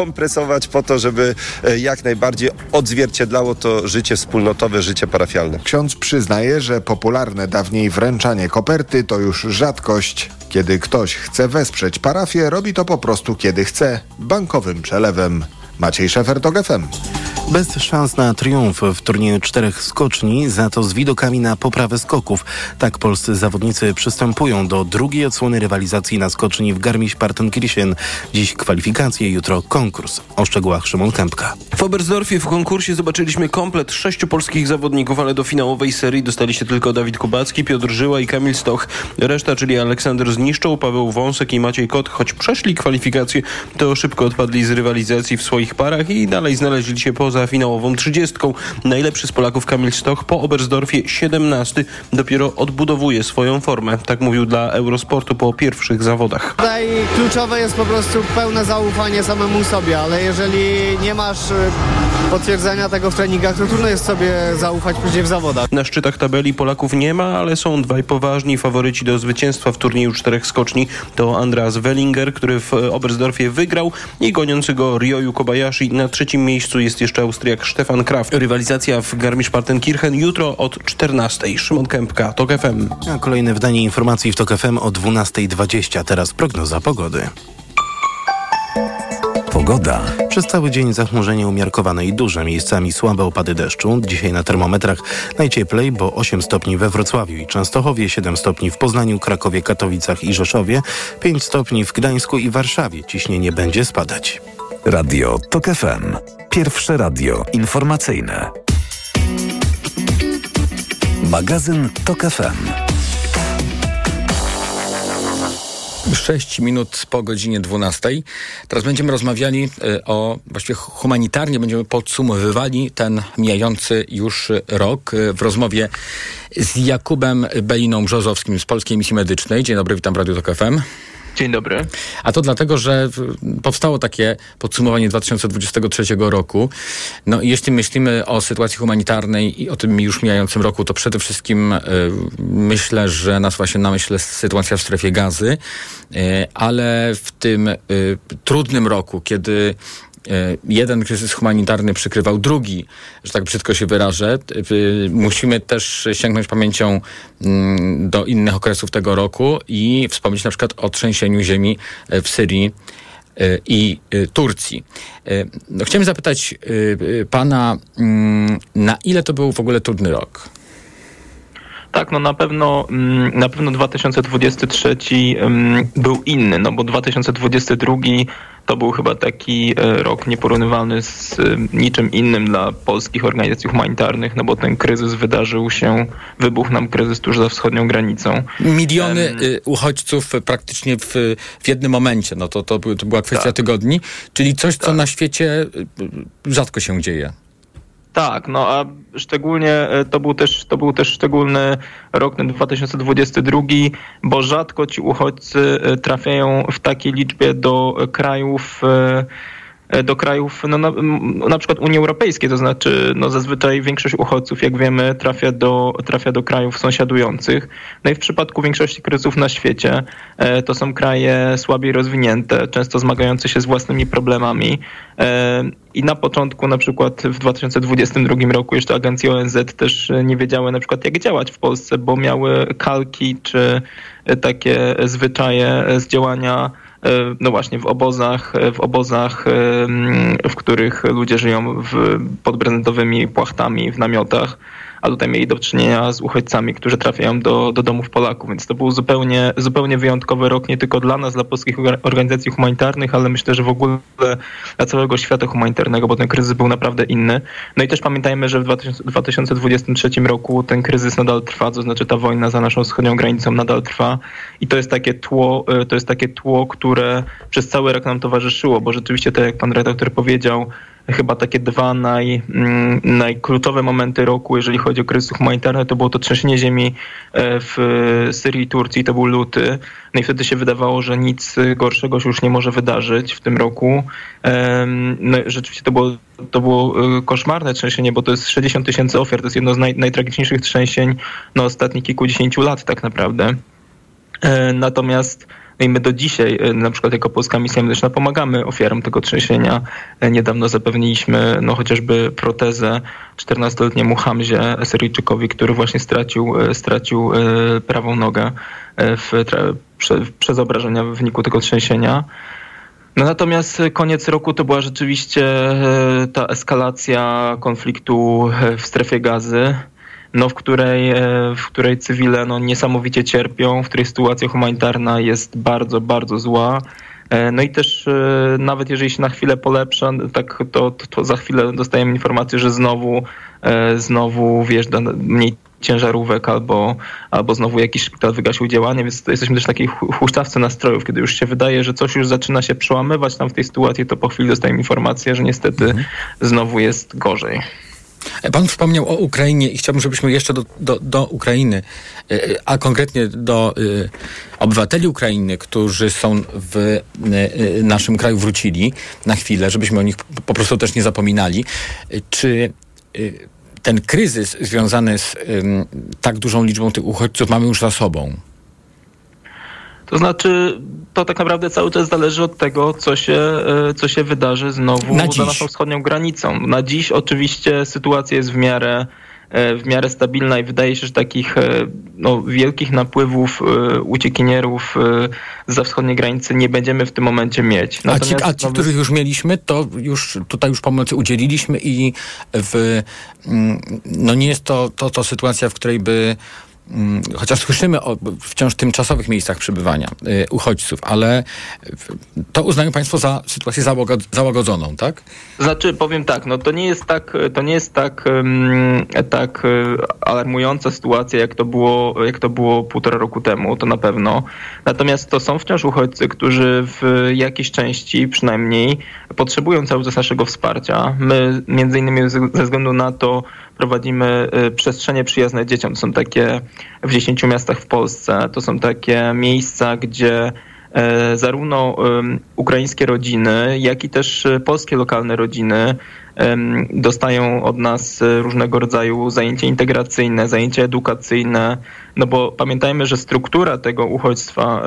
skompresować po to, żeby jak najbardziej odzwierciedlało to życie wspólnotowe, życie parafialne. Ksiądz przyznaje, że popularne dawniej wręczanie koperty to już rzadkość. Kiedy ktoś chce wesprzeć parafię, robi to po prostu kiedy chce, bankowym przelewem. Maciej Szefer, TOG FM. Bez szans na triumf w turnieju czterech skoczni, za to z widokami na poprawę skoków. Tak polscy zawodnicy przystępują do drugiej odsłony rywalizacji na skoczni w Garmisch-Partenkirchen. Dziś kwalifikacje, jutro konkurs. O szczegółach Szymon Kępka. W Oberstdorfie w konkursie zobaczyliśmy komplet sześciu polskich zawodników, ale do finałowej serii dostali się tylko Dawid Kubacki, Piotr Żyła i Kamil Stoch. Reszta, czyli Aleksander Zniszczą, Paweł Wąsek i Maciej Kot, choć przeszli kwalifikacje, to szybko odpadli z rywalizacji w swoich parach i dalej znaleźli się poza finałową trzydziestką. Najlepszy z Polaków Kamil Stoch po Oberstdorfie 17 dopiero odbudowuje swoją formę. Tak mówił dla Eurosportu po pierwszych zawodach. Tutaj kluczowe jest po prostu pełne zaufanie samemu sobie, ale jeżeli nie masz y, potwierdzenia tego w treningach, to trudno jest sobie zaufać później w zawodach. Na szczytach tabeli Polaków nie ma, ale są dwaj poważni faworyci do zwycięstwa w turnieju czterech skoczni. To Andreas Wellinger, który w Oberstdorfie wygrał i goniący go Ryoyu Kobayashi. Na trzecim miejscu jest jeszcze Austriak Stefan Kraft. Rywalizacja w Garmisch-Partenkirchen jutro od 14. Szymon Kępka, TOK FM. A kolejne wydanie informacji w TOK FM o 12.20. Teraz prognoza pogody. Pogoda. Przez cały dzień zachmurzenie umiarkowane i duże, miejscami słabe opady deszczu. Dzisiaj na termometrach najcieplej, bo 8 stopni we Wrocławiu i Częstochowie, 7 stopni w Poznaniu, Krakowie, Katowicach i Rzeszowie, 5 stopni w Gdańsku i Warszawie. Ciśnienie będzie spadać. Radio TOK FM. Pierwsze radio informacyjne. Magazyn TOK FM. 6 minut po godzinie 12. Teraz będziemy rozmawiali e, o, właściwie humanitarnie będziemy podsumowywali ten mijający już rok e, w rozmowie z Jakubem Beliną Brzozowskim z Polskiej Misji Medycznej. Dzień dobry, witam w Radio Tok FM. Dzień dobry. A to dlatego, że powstało takie podsumowanie 2023 roku. No jeśli myślimy o sytuacji humanitarnej i o tym już mijającym roku, to przede wszystkim y, myślę, że nas właśnie na myśl sytuacja w strefie gazy, y, ale w tym y, trudnym roku, kiedy jeden kryzys humanitarny przykrywał drugi, że tak brzydko się wyrażę. E, musimy też sięgnąć pamięcią mm, do innych okresów tego roku i wspomnieć na przykład o trzęsieniu ziemi w Syrii i Turcji. No, chciałem zapytać pana, mm, na ile to był w ogóle trudny rok? Tak, no na pewno mm, na pewno 2023 był inny, no bo 2022 to był chyba taki e, rok nieporównywalny z e, niczym innym dla polskich organizacji humanitarnych, no bo ten kryzys wydarzył się, wybuchł nam kryzys tuż za wschodnią granicą. Miliony um, uchodźców praktycznie w, w jednym momencie, no to, to, to była kwestia tak. tygodni, czyli coś, co tak. na świecie rzadko się dzieje. Tak, no a szczególnie e, to był też, to był też szczególny rok ten 2022, bo rzadko ci uchodźcy e, trafiają w takiej liczbie do krajów e, E, do krajów, no na, na przykład Unii Europejskiej, to znaczy no zazwyczaj większość uchodźców, jak wiemy, trafia do, trafia do krajów sąsiadujących. No i w przypadku większości kryzysów na świecie e, to są kraje słabiej rozwinięte, często zmagające się z własnymi problemami. E, I na początku, na przykład w 2022 roku, jeszcze agencje ONZ też nie wiedziały na przykład jak działać w Polsce, bo miały kalki czy takie zwyczaje z działania E, no właśnie w obozach, e, w obozach, e, w których ludzie żyją w, pod płachtami w namiotach a tutaj mieli do czynienia z uchodźcami, którzy trafiają do, do domów Polaków, więc to był zupełnie, zupełnie wyjątkowy rok nie tylko dla nas, dla polskich organizacji humanitarnych, ale myślę, że w ogóle dla całego świata humanitarnego, bo ten kryzys był naprawdę inny. No i też pamiętajmy, że w 2023 roku ten kryzys nadal trwa, to znaczy ta wojna za naszą wschodnią granicą nadal trwa i to jest takie tło, e, to jest takie tło, które przez cały rok nam towarzyszyło, bo rzeczywiście tak jak pan redaktor powiedział, chyba takie dwa naj, mm, najkluczowe momenty roku, jeżeli chodzi o kryzys humanitarny, to było to trzęsienie ziemi e, w Syrii i Turcji, to był luty. No i wtedy się wydawało, że nic gorszego się już nie może wydarzyć w tym roku. No, rzeczywiście to było, to było e, koszmarne trzęsienie, bo to jest 60 tysięcy ofiar, to jest jedno z naj, najtragiczniejszych trzęsień na ostatnich kilkudziesięciu lat tak naprawdę. E, natomiast No i my do dzisiaj, e, na przykład jako Polska Misja Medyczna, pomagamy ofiarom tego trzęsienia. E, Niedawno zapewniliśmy no, chociażby protezę 14-letniemu Hamzie Syryjczykowi, który właśnie stracił, e, stracił prawą nogę w, prze, przez obrażenia w wyniku tego trzęsienia. No natomiast koniec roku to była rzeczywiście ta eskalacja konfliktu w strefie gazy, no w której, e, w której cywile no, niesamowicie cierpią, w której sytuacja humanitarna jest bardzo, bardzo zła. E, No i też e, nawet jeżeli się na chwilę polepsza, tak to, to, to za chwilę dostajemy informację, że znowu, znowu wjeżdża mniej ciężarówek albo, albo znowu jakiś szpital wygasił działanie, więc jesteśmy też w takiej hu- huśtawce nastrojów, kiedy już się wydaje, że coś już zaczyna się przełamywać tam w tej sytuacji, to po chwili dostajemy informację, że niestety znowu jest gorzej. Pan wspomniał o Ukrainie i chciałbym, żebyśmy jeszcze do, do, do Ukrainy, e, a konkretnie do e, obywateli Ukrainy, którzy są w e, naszym kraju, wrócili na chwilę, żebyśmy o nich po prostu też nie zapominali. Czy ten kryzys związany z tak dużą liczbą tych uchodźców mamy już za sobą? To znaczy, to tak naprawdę cały czas zależy od tego, co się, e, co się wydarzy znowu Na za naszą wschodnią granicą. Na dziś oczywiście sytuacja jest w miarę, e, w miarę stabilna i wydaje się, że takich e, no, wielkich napływów uciekinierów za wschodniej granicy nie będziemy w tym momencie mieć. A ci, a Natomiast, ci no, których już mieliśmy, to już tutaj już pomocy udzieliliśmy i w, mm, no nie jest to, to, to sytuacja, w której by chociaż słyszymy o wciąż tymczasowych miejscach przebywania y, uchodźców, ale to uznają Państwo za sytuację załagodzoną, tak? Znaczy, powiem tak, no to nie jest tak, to nie jest tak, tak e, alarmująca sytuacja, jak to, było, jak to było półtora roku temu, to na pewno. Natomiast to są wciąż uchodźcy, którzy w jakiejś części przynajmniej potrzebują cały czas naszego wsparcia. My między innymi ze względu na to prowadzimy e, przestrzenie przyjazne dzieciom. To są takie w 10 miastach w Polsce. To są takie miejsca, gdzie e, zarówno em, ukraińskie rodziny, jak i też polskie lokalne rodziny dostają od nas różnego rodzaju zajęcia integracyjne, zajęcia edukacyjne, no bo pamiętajmy, że struktura tego uchodźstwa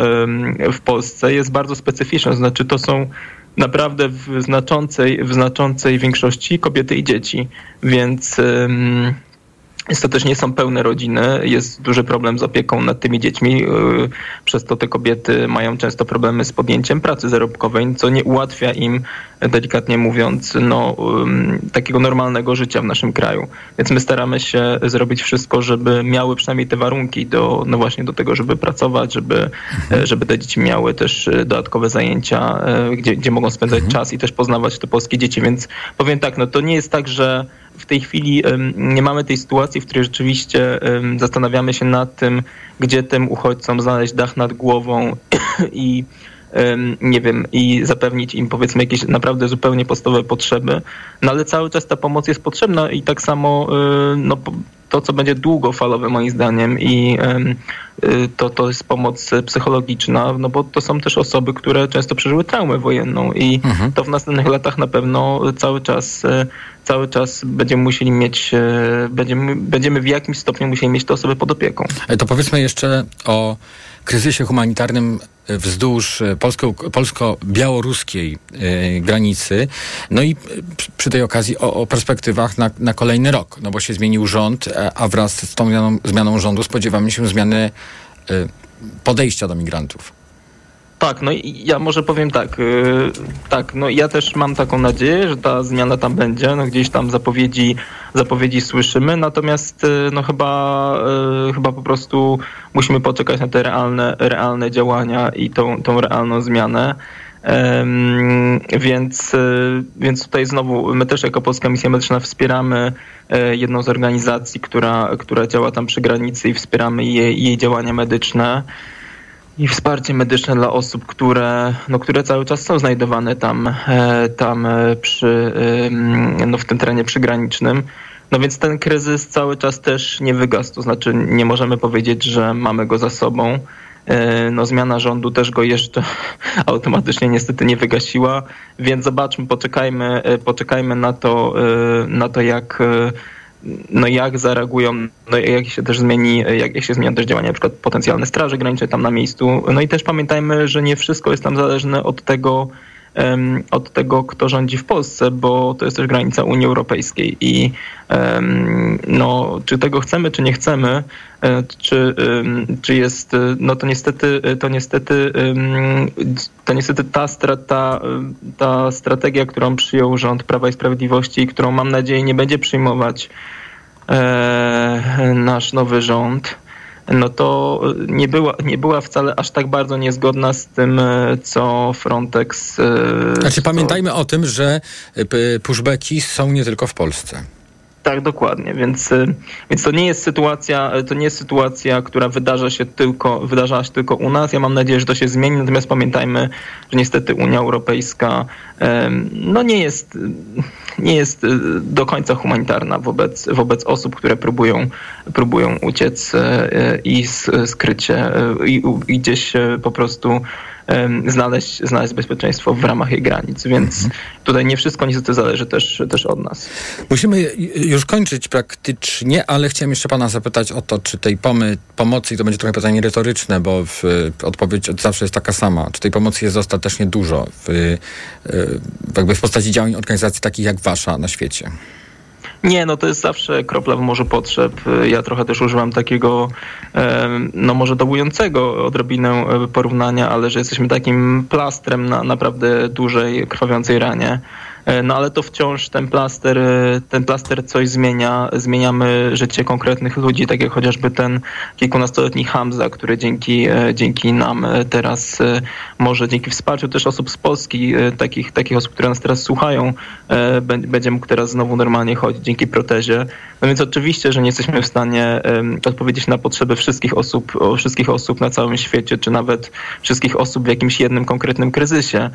w Polsce jest bardzo specyficzna, znaczy to są naprawdę w znaczącej, w znaczącej większości kobiety i dzieci, więc też nie są pełne rodziny, jest duży problem z opieką nad tymi dziećmi. yy, Przez to te kobiety mają często problemy z podjęciem pracy zarobkowej, co nie ułatwia im, delikatnie mówiąc, no, takiego normalnego życia w naszym kraju. Więc my staramy się zrobić wszystko, żeby miały przynajmniej te warunki do, no właśnie do tego, żeby pracować, żeby, e, żeby te dzieci miały też e, dodatkowe zajęcia, e, gdzie, gdzie mogą spędzać czas i też poznawać te polskie dzieci. Więc powiem tak, no to nie jest tak, że w tej chwili nie mamy tej sytuacji, w której rzeczywiście zastanawiamy się nad tym, gdzie tym uchodźcom znaleźć dach nad głową i nie wiem, i zapewnić im powiedzmy jakieś naprawdę zupełnie podstawowe potrzeby. No ale cały czas ta pomoc jest potrzebna i tak samo y, no, to, co będzie długofalowe moim zdaniem i y, to, to jest pomoc psychologiczna, no bo to są też osoby, które często przeżyły traumę wojenną i to w następnych latach na pewno cały czas, e, cały czas będziemy musieli mieć, e, będziemy, będziemy w jakimś stopniu musieli mieć te osoby pod opieką. E, To powiedzmy jeszcze o kryzysie humanitarnym wzdłuż e, polsko- polsko-białoruskiej e, granicy. No i e, przy- tej okazji o, o perspektywach na, na kolejny rok, no bo się zmienił rząd, a wraz z tą zmianą, zmianą rządu spodziewamy się zmiany podejścia do migrantów. Tak, no i ja może powiem tak, yy, tak, no ja też mam taką nadzieję, że ta zmiana tam będzie, no gdzieś tam zapowiedzi, zapowiedzi słyszymy, natomiast yy, no chyba, yy, chyba po prostu musimy poczekać na te realne, realne działania i tą, tą realną zmianę. Więc, y, więc tutaj znowu my też jako Polska Misja Medyczna wspieramy e, jedną z organizacji, która, która działa tam przy granicy i wspieramy jej, jej działania medyczne i wsparcie medyczne dla osób, które, no, które cały czas są znajdowane tam, e, tam e, przy, ym, no, w tym terenie przygranicznym. No więc ten kryzys cały czas też nie wygasł, to znaczy nie możemy powiedzieć, że mamy go za sobą. E, No, zmiana rządu też go jeszcze automatycznie niestety nie wygasiła, więc zobaczmy, poczekajmy, e, poczekajmy na to, e, na to jak, e, no jak zareagują, no jak się też zmieni, jak, się zmienią też działania na przykład potencjalne straży granicznej tam na miejscu. No i też pamiętajmy, że nie wszystko jest tam zależne od tego, od tego, kto rządzi w Polsce, bo to jest też granica Unii Europejskiej i no, czy tego chcemy, czy nie chcemy, e, czy, czy jest, e, no to niestety, to niestety, to niestety ta, ta, ta strategia, którą przyjął rząd Prawa i Sprawiedliwości, którą mam nadzieję nie będzie przyjmować e, nasz nowy rząd, no to nie była, nie była wcale aż tak bardzo niezgodna z tym, e, co Frontex. e, Znaczy co- pamiętajmy o tym, że p- pushbacki są nie tylko w Polsce. Tak, dokładnie. Więc, y, więc to nie jest sytuacja, to nie jest sytuacja, która wydarza się tylko, wydarzała się tylko u nas. Ja mam nadzieję, że to się zmieni, natomiast pamiętajmy, że niestety Unia Europejska no nie jest, nie jest y, do końca humanitarna wobec, wobec osób, które próbują, próbują uciec y, i s- skryć się y, i, i gdzieś po prostu znaleźć, znaleźć bezpieczeństwo w ramach jej granic. Więc tutaj nie wszystko niestety zależy też, też od nas. Musimy już kończyć praktycznie, ale chciałem jeszcze pana zapytać o to, czy tej pomy, pomocy, i to będzie trochę pytanie retoryczne, bo w, odpowiedź od zawsze jest taka sama, czy tej pomocy jest dostatecznie dużo w, y, jakby w postaci działań organizacji takich jak wasza na świecie? Nie, no to jest zawsze kropla w morzu potrzeb. Ja trochę też używam takiego, no może dołującego odrobinę e, porównania, ale że jesteśmy takim plastrem na naprawdę dużej, krwawiącej ranie. E, No ale to wciąż ten plaster, e, ten plaster coś zmienia. Zmieniamy życie konkretnych ludzi, tak jak chociażby ten kilkunastoletni Hamza, który dzięki, e, dzięki nam teraz może dzięki wsparciu też osób z Polski, takich, takich osób, które nas teraz słuchają, bę- będzie mógł teraz znowu normalnie chodzić dzięki protezie. No więc oczywiście, że nie jesteśmy w stanie odpowiedzieć na potrzeby wszystkich osób, wszystkich osób na całym świecie, czy nawet wszystkich osób w jakimś jednym konkretnym kryzysie,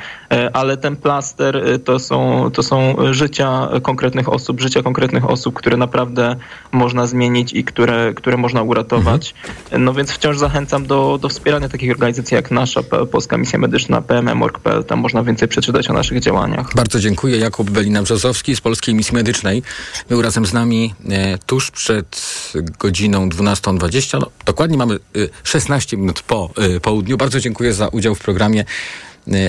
ale ten plaster to są, to są życia konkretnych osób, życia konkretnych osób, które naprawdę można zmienić i które, które można uratować. No więc wciąż zachęcam do, do wspierania takich organizacji jak nasza, Polska Misja Medyczna, PMM.org.pl, tam można więcej przeczytać o naszych działaniach. Bardzo dziękuję. Jakub Belina-Brzozowski z Polskiej Misji Medycznej był razem z nami e, tuż przed godziną 12.20. No, dokładnie mamy e, 16 minut po e, południu. Bardzo dziękuję za udział w programie.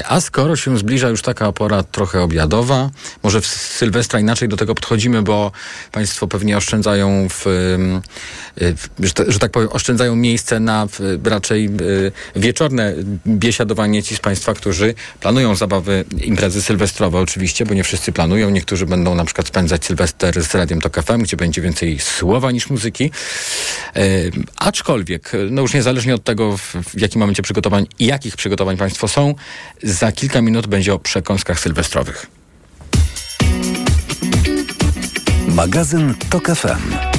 A skoro się zbliża już taka pora trochę obiadowa, może w Sylwestra inaczej do tego podchodzimy, bo Państwo pewnie oszczędzają w, że, ta- że tak powiem, oszczędzają miejsce na raczej e, wieczorne biesiadowanie ci z Państwa, którzy planują zabawy, imprezy sylwestrowe oczywiście, bo nie wszyscy planują. Niektórzy będą na przykład spędzać Sylwester z Radiem Tok FM, gdzie będzie więcej słowa niż muzyki. E, aczkolwiek, no już niezależnie od tego, w jakim momencie przygotowań i jakich przygotowań Państwo są, za kilka minut będzie o przekąskach sylwestrowych. Magazyn Tok FM.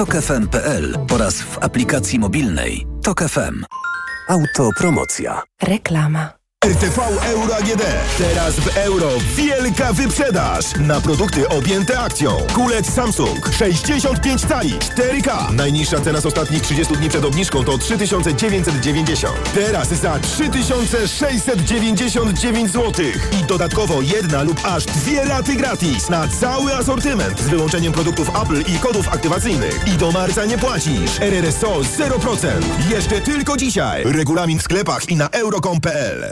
tokefm.pl oraz w aplikacji mobilnej Tok FM. Autopromocja. Reklama. RTV Euro AGD. Teraz w euro wielka wyprzedaż na produkty objęte akcją. Kulec Samsung 65 cali 4K. Najniższa cena z ostatnich 30 dni przed obniżką to 3990. Teraz za 3699 zł. I dodatkowo jedna lub aż dwie raty gratis na cały asortyment z wyłączeniem produktów Apple i kodów aktywacyjnych. I do marca nie płacisz. RRSO 0%. Jeszcze tylko dzisiaj. Regulamin w sklepach i na euro.com.pl.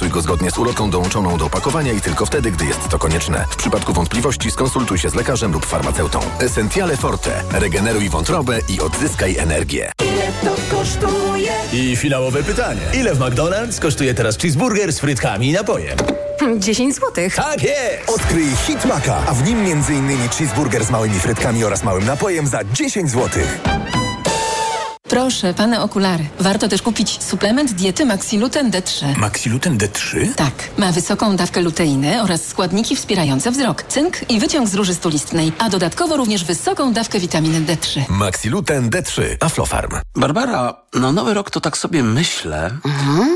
Stosuj go zgodnie z ulotką dołączoną do opakowania i tylko wtedy, gdy jest to konieczne. W przypadku wątpliwości skonsultuj się z lekarzem lub farmaceutą. Essentiale Forte. Regeneruj wątrobę i odzyskaj energię. Ile to kosztuje? I finałowe pytanie. Ile w McDonald's kosztuje teraz cheeseburger z frytkami i napojem? 10 złotych. Tak jest! Odkryj Hit Maka, a w nim m.in. cheeseburger z małymi frytkami oraz małym napojem za 10 zł. Proszę, pane okulary. Warto też kupić suplement diety Maxiluten D3. Maxiluten D3? Tak, ma wysoką dawkę luteiny oraz składniki wspierające wzrok, cynk i wyciąg z róży stulistnej, a dodatkowo również wysoką dawkę witaminy D3. Maxiluten D3. Aflofarm. Barbara, no nowy rok to tak sobie myślę,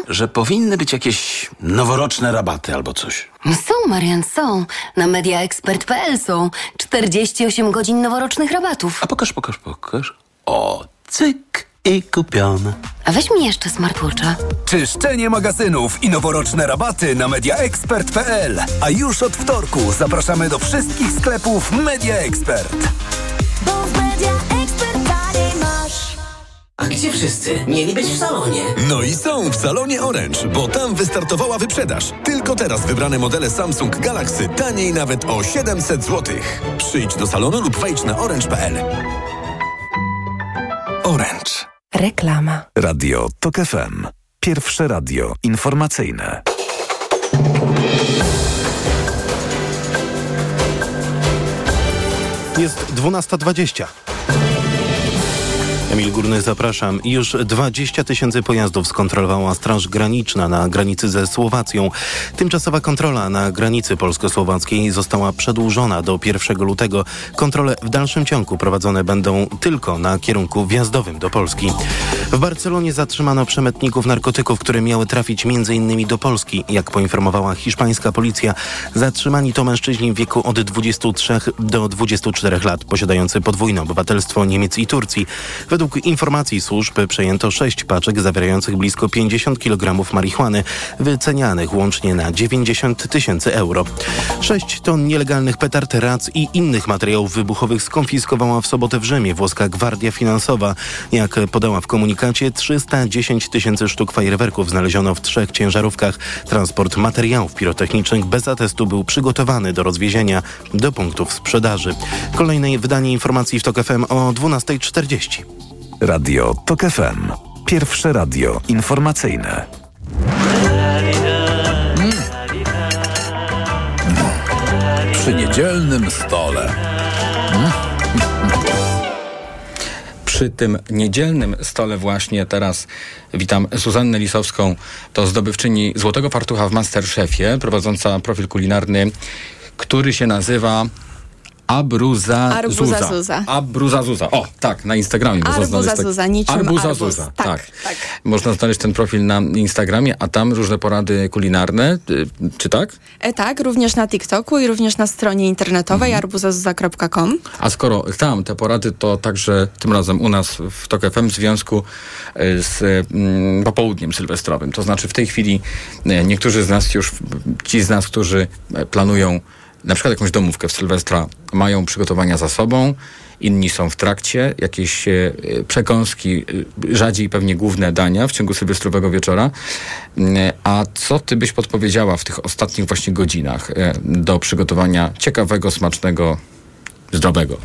że powinny być jakieś noworoczne rabaty albo coś. Są, Marian, są. Na mediaexpert.pl są 48 godzin noworocznych rabatów. A pokaż, pokaż, pokaż. O, cyk i kupione. A weź mi jeszcze smartwatcha. Czyszczenie magazynów i noworoczne rabaty na mediaexpert.pl. A już od wtorku zapraszamy do wszystkich sklepów Media Expert. Bo w Media Expert taniej masz. A gdzie wszyscy? Mieli być w salonie. No i są w salonie Orange, bo tam wystartowała wyprzedaż. Tylko teraz wybrane modele Samsung Galaxy taniej nawet o 700 zł. Przyjdź do salonu lub wejdź na orange.pl. Orange. Reklama. Radio TOK FM. Pierwsze radio informacyjne. Jest 12.20. Emil Górny, zapraszam. Już 20 tysięcy pojazdów skontrolowała Straż Graniczna na granicy ze Słowacją. Tymczasowa kontrola na granicy polsko-słowackiej została przedłużona do 1 lutego. Kontrole w dalszym ciągu prowadzone będą tylko na kierunku wjazdowym do Polski. W Barcelonie zatrzymano przemytników narkotyków, które miały trafić m.in. do Polski. Jak poinformowała hiszpańska policja, zatrzymani to mężczyźni w wieku od 23 do 24 lat, posiadający podwójne obywatelstwo Niemiec i Turcji. Według informacji służb przejęto sześć paczek zawierających blisko 50 kg marihuany, wycenianych łącznie na 90 tysięcy euro. Sześć ton nielegalnych petard, rac i innych materiałów wybuchowych skonfiskowała w sobotę w Rzymie włoska Gwardia Finansowa. Jak podała w komunikacie, 310 tysięcy sztuk fajerwerków znaleziono w trzech ciężarówkach. Transport materiałów pirotechnicznych bez atestu był przygotowany do rozwiezienia do punktów sprzedaży. Kolejne wydanie informacji w TOK FM o 12.40. Radio TOK FM. Pierwsze radio informacyjne. Przy niedzielnym stole. Przy tym niedzielnym stole właśnie teraz witam Zuzannę Lisowską, to zdobywczyni Złotego Fartucha w Masterchefie, prowadząca profil kulinarny, który się nazywa Abruza Arbuza Zuza. Zuza. Abruza Zuza. O, tak, na Instagramie. Arbuza tak- Zuza, niczym Arbuza arbuz. Zuza, Tak, tak, tak. Można znaleźć ten profil na Instagramie, a tam różne porady kulinarne, y, czy tak? E, tak, również na TikToku i również na stronie internetowej Mhm. arbuzazuza.com. A skoro tam te porady, to także tym razem u nas w TOK FM w związku y, z mm, popołudniem sylwestrowym. To znaczy w tej chwili y, niektórzy z nas już, ci z nas, którzy planują na przykład jakąś domówkę w Sylwestra, mają przygotowania za sobą, inni są w trakcie, jakieś e, przekąski, e, rzadziej pewnie główne dania w ciągu sylwestrowego wieczora. Mm, A co ty byś podpowiedziała w tych ostatnich właśnie godzinach e, do przygotowania ciekawego, smacznego, zdrowego?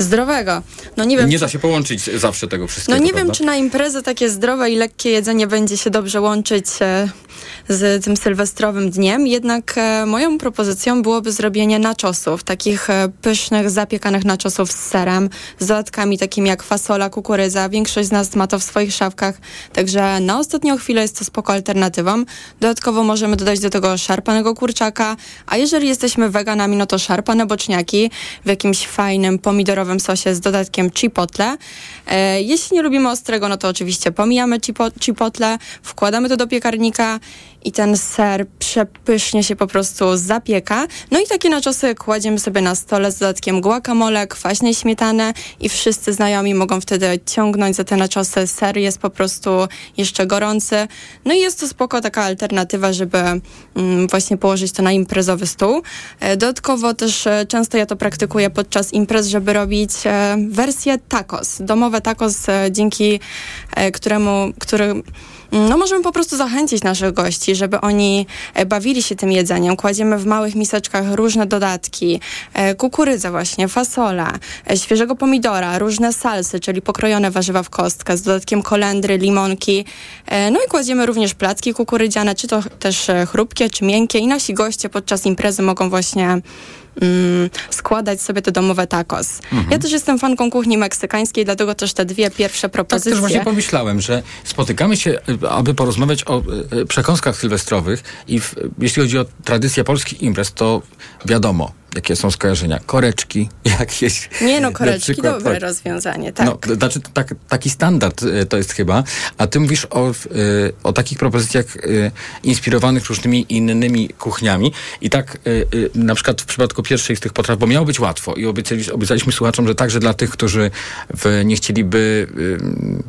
Zdrowego. No nie wiem, nie czy... da się połączyć zawsze tego wszystkiego. No nie wiem, prawda? czy na imprezę takie zdrowe i lekkie jedzenie będzie się dobrze łączyć e, z tym sylwestrowym dniem, jednak e, moją propozycją byłoby zrobienie naczosów, takich e, pysznych, zapiekanych naczosów z serem, z dodatkami takimi jak fasola, kukurydza. Większość z nas ma to w swoich szafkach, także na ostatnią chwilę jest to spoko alternatywą. Dodatkowo możemy dodać do tego szarpanego kurczaka, a jeżeli jesteśmy weganami, no to szarpane boczniaki w jakimś fajnym, pomidorowym sosie z dodatkiem chipotle. E, jeśli nie lubimy ostrego, no to oczywiście pomijamy chipo- chipotle, wkładamy to do piekarnika i ten ser przepysznie się po prostu zapieka. No i takie naczosy kładziemy sobie na stole z dodatkiem guacamole, kwaśnej śmietany i wszyscy znajomi mogą wtedy ciągnąć za te naczosy. Ser jest po prostu jeszcze gorący. No i jest to spoko taka alternatywa, żeby mm, właśnie położyć to na imprezowy stół. E, Dodatkowo też e, często ja to praktykuję podczas imprez, żeby robić e, wersję tacos. Domowe tacos, dzięki któremu, który no możemy po prostu zachęcić naszych gości, żeby oni e, bawili się tym jedzeniem. Kładziemy w małych miseczkach różne dodatki, e, kukurydza właśnie, fasola, e, świeżego pomidora, różne salsy, czyli pokrojone warzywa w kostkę z dodatkiem kolendry, limonki. No i kładziemy również placki kukurydziane, czy to też chrupkie, czy miękkie i nasi goście podczas imprezy mogą właśnie mm, składać sobie te domowe tacos. Mhm. Ja też jestem fanką kuchni meksykańskiej, dlatego też te dwie pierwsze Tak propozycje. też właśnie pomyślałem, że spotykamy się, y, aby porozmawiać o y, przekąskach sylwestrowych i w, jeśli chodzi o tradycję polskich imprez, to wiadomo, jakie są skojarzenia. Koreczki, jakieś... Nie no, koreczki, przykład, dobre tak. rozwiązanie, tak. No, znaczy tak, taki standard y, to jest chyba, a ty mówisz o, y, o takich propozycjach y, inspirowanych różnymi innymi kuchniami i tak na przykład w przypadku pierwszej z tych potraw, bo miało być łatwo i obiecali, obiecaliśmy słuchaczom, że także dla tych, którzy nie chcieliby,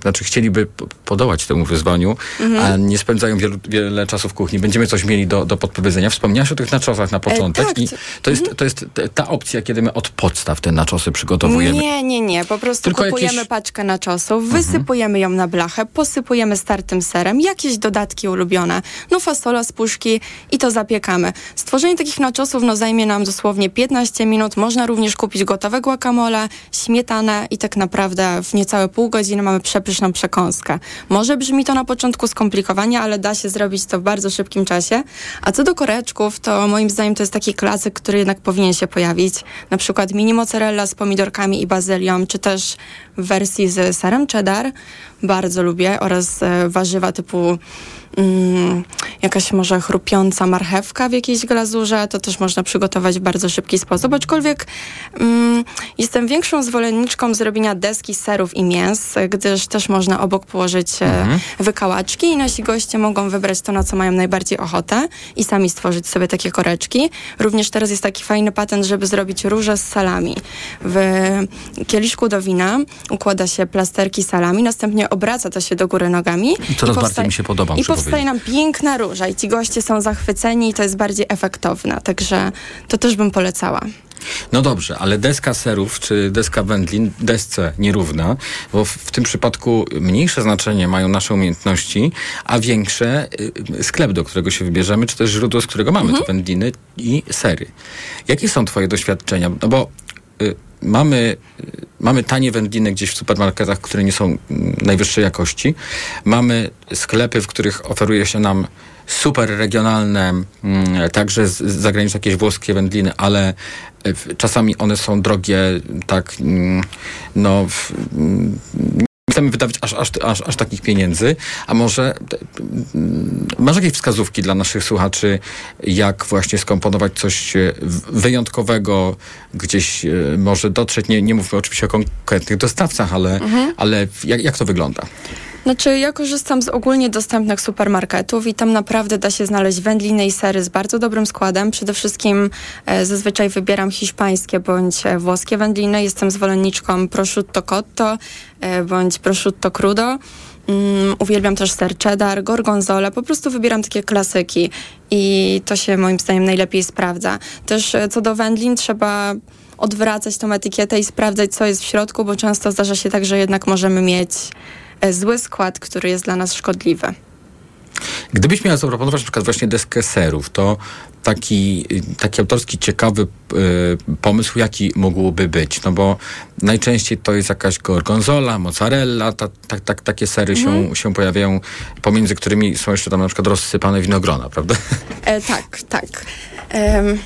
znaczy chcieliby podołać temu wyzwaniu, Mhm. a nie spędzają wielu, wiele czasu w kuchni, będziemy coś mieli do, do podpowiedzenia. Wspomniałaś o tych naczosach na początek tak, i to- to jest, to jest t- ta opcja, kiedy my od podstaw te naczosy przygotowujemy. Nie, nie, nie. Po prostu Tylko kupujemy jakieś- Mhm. paczkę naczosów, wysypujemy ją na blachę, posypujemy startym serem, jakieś dodatki ulubione, no fasola z puszki i to zapiekamy. Stworzenie takich naczosów no, zajmie nam dosłownie 15 minut. Można również kupić gotowe guacamole, śmietanę i tak naprawdę w niecałe pół godziny mamy przepyszną przekąskę. Może brzmi to na początku skomplikowanie, ale da się zrobić to w bardzo szybkim czasie. A co do koreczków, to moim zdaniem to jest taki klasyk, który jednak powinien się pojawić. Na przykład mini mozzarella z pomidorkami i bazylią, czy też w wersji z serem cheddar. Bardzo lubię. Oraz e, warzywa typu mm, jakaś może chrupiąca marchewka w jakiejś glazurze. To też można przygotować w bardzo szybki sposób. Aczkolwiek mm, jestem większą zwolenniczką zrobienia deski serów i mięs, gdyż też można obok położyć e, Mhm. wykałaczki i nasi goście mogą wybrać to, na co mają najbardziej ochotę i sami stworzyć sobie takie koreczki. Również teraz jest taki fajny patent, żeby zrobić róże z salami. W kieliszku do wina układa się plasterki salami, następnie obraca to się do góry nogami. I coraz powstaje- bardziej mi się podoba, I muszę powstaje nam piękna róża i ci goście są zachwyceni i to jest bardziej efektowne. Także to też bym polecała. No dobrze, ale deska serów czy deska wędlin, desce nierówna, bo w, w tym przypadku mniejsze znaczenie mają nasze umiejętności, a większe y, sklep, do którego się wybierzemy, czy też źródło, z którego mamy te wędliny i sery. Jakie są twoje doświadczenia? No bo y, mamy, y, mamy tanie wędliny gdzieś w supermarketach, które nie są mm, najwyższej jakości. Mamy sklepy, w których oferuje się nam super regionalne, mm, także z, z zagraniczne jakieś włoskie wędliny, ale w- czasami one są drogie, tak, mm, no, chcemy wydawać aż, aż, aż, aż takich pieniędzy, a może mm, masz jakieś wskazówki dla naszych słuchaczy, jak właśnie skomponować coś e, wyjątkowego, gdzieś e, może dotrzeć, nie, nie mówmy oczywiście o konkretnych dostawcach, ale, Mhm. ale jak, jak to wygląda? Znaczy, ja korzystam z ogólnie dostępnych supermarketów i tam naprawdę da się znaleźć wędliny i sery z bardzo dobrym składem. Przede wszystkim e, zazwyczaj wybieram hiszpańskie bądź e, włoskie wędliny. Jestem zwolenniczką prosciutto cotto e, bądź prosciutto crudo. Mm, uwielbiam też ser cheddar, gorgonzola. Po prostu wybieram takie klasyki i to się moim zdaniem najlepiej sprawdza. Też e, co do wędlin trzeba odwracać tą etykietę i sprawdzać, co jest w środku, bo często zdarza się tak, że jednak możemy mieć zły skład, który jest dla nas szkodliwy. Gdybyś miała zaproponować na przykład właśnie deskę serów, to taki, taki autorski, ciekawy y, pomysł, jaki mógłby być? No bo najczęściej to jest jakaś gorgonzola, mozzarella, ta, ta, ta, takie sery Mhm. się, się pojawiają, pomiędzy którymi są jeszcze tam na przykład rozsypane winogrona, prawda? E, tak, tak.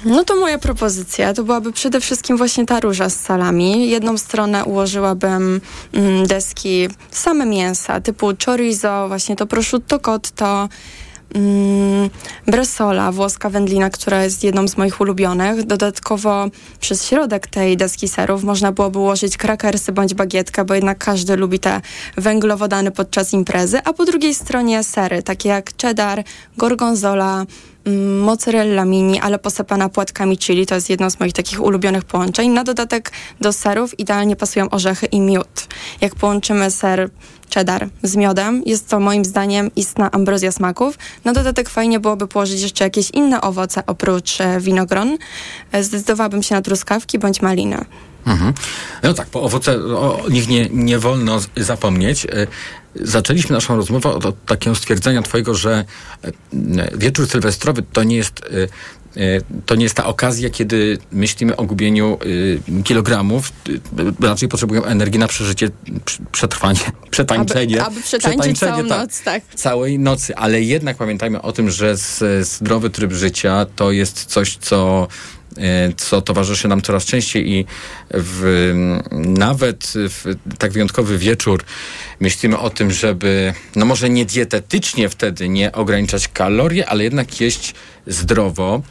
No to moja propozycja to byłaby przede wszystkim właśnie ta róża z salami. Jedną stronę ułożyłabym mm, deski same mięsa, typu chorizo, właśnie to prosciutto cotto, mm, bresola, włoska wędlina, która jest jedną z moich ulubionych. Dodatkowo przez środek tej deski serów można byłoby ułożyć krakersy bądź bagietkę, bo jednak każdy lubi te węglowodany podczas imprezy, a po drugiej stronie sery, takie jak cheddar, gorgonzola, mm, mozzarella mini, ale posypana płatkami chili. To jest jedno z moich takich ulubionych połączeń. Na dodatek do serów idealnie pasują orzechy i miód. Jak połączymy ser cheddar z miodem, jest to moim zdaniem istna ambrozja smaków. Na dodatek fajnie byłoby położyć jeszcze jakieś inne owoce oprócz e, winogron. E, Zdecydowałabym się na truskawki bądź maliny. Mhm. No tak, po owoce o nich nie, nie wolno zapomnieć. E, Zaczęliśmy naszą rozmowę od, od takiego stwierdzenia twojego, że wieczór sylwestrowy to nie jest to nie jest ta okazja, kiedy myślimy o gubieniu e, kilogramów. E, Raczej potrzebujemy energii na przeżycie, przetrwanie, przetańczenie. Aby, aby przetańczyć całą tak noc, tak. całej nocy, ale jednak pamiętajmy o tym, że zdrowy tryb życia to jest coś, co e, co towarzyszy nam coraz częściej i w, nawet w tak wyjątkowy wieczór myślimy o tym, żeby, no może nie dietetycznie wtedy nie ograniczać kalorii, ale jednak jeść zdrowo.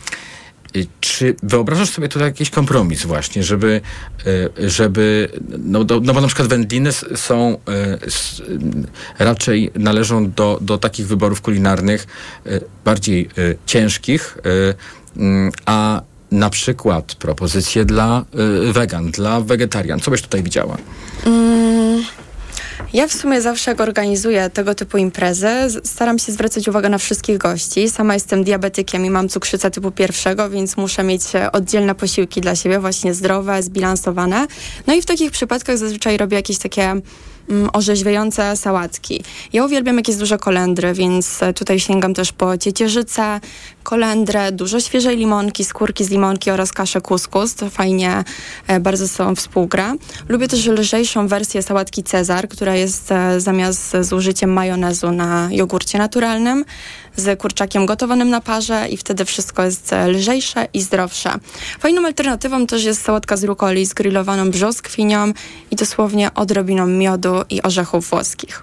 Czy wyobrażasz sobie tutaj jakiś kompromis właśnie, żeby, y, żeby no, do, no bo na przykład wędliny są y, raczej należą do, do takich wyborów kulinarnych bardziej ciężkich, a na przykład propozycje dla y, wegan, dla wegetarian. Co byś tutaj widziała? Mm, Ja w sumie zawsze jak organizuję tego typu imprezy, staram się zwracać uwagę na wszystkich gości. Sama jestem diabetykiem i mam cukrzycę typu pierwszego, więc muszę mieć e, oddzielne posiłki dla siebie, właśnie zdrowe, zbilansowane. No i w takich przypadkach zazwyczaj robię jakieś takie mm, orzeźwiające sałatki. Ja uwielbiam jakieś duże kolendry, więc e, tutaj sięgam też po ciecierzycę, kolendrę, dużo świeżej limonki, skórki z limonki oraz kaszę kuskus. To fajnie e, bardzo ze sobą współgra. Lubię też lżejszą wersję sałatki Cezar, która jest e, zamiast z użyciem majonezu na jogurcie naturalnym z kurczakiem gotowanym na parze i wtedy wszystko jest e, lżejsze i zdrowsze. Fajną alternatywą też jest sałatka z rukoli z grillowaną brzoskwinią i dosłownie odrobiną miodu i orzechów włoskich.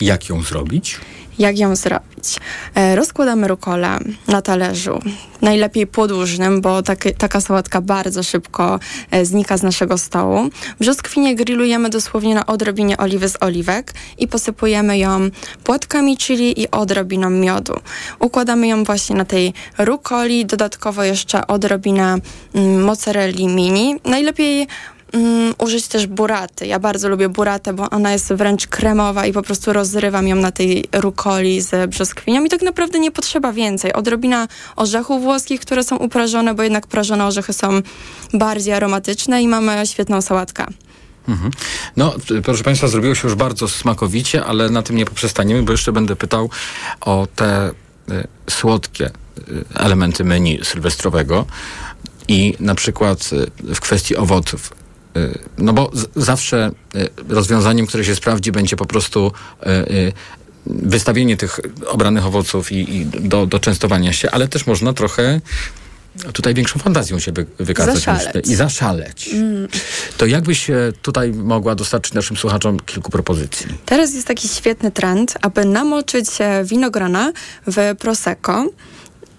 Jak ją zrobić? Jak ją zrobić? E, rozkładamy rukolę na talerzu, najlepiej podłużnym, bo taki, taka sałatka bardzo szybko e, znika z naszego stołu. Brzoskwinie grillujemy dosłownie na odrobinie oliwy z oliwek i posypujemy ją płatkami chili i odrobiną miodu. Układamy ją właśnie na tej rukoli, dodatkowo jeszcze odrobinę mm, mozzarelli mini. Najlepiej mm, użyć też buraty. Ja bardzo lubię buratę, bo ona jest wręcz kremowa i po prostu rozrywam ją na tej rukoli z brzoskwinią i tak naprawdę nie potrzeba więcej. Odrobina orzechów włoskich, które są uprażone, bo jednak prażone orzechy są bardziej aromatyczne i mamy świetną sałatkę. Mhm. No, proszę Państwa, zrobiło się już bardzo smakowicie, ale na tym nie poprzestaniemy, bo jeszcze będę pytał o te y, słodkie y, elementy menu sylwestrowego i na przykład y, w kwestii owoców. Y, No bo z- zawsze y, rozwiązaniem, które się sprawdzi, będzie po prostu y, wystawienie tych obranych owoców i, i do, do częstowania się, ale też można trochę tutaj większą fantazją się wy, wykazać. Zaszaleć. I zaszaleć. Mm. To jakbyś tutaj mogła dostarczyć naszym słuchaczom kilku propozycji? Teraz jest taki świetny trend, aby namoczyć winogrona w prosecco.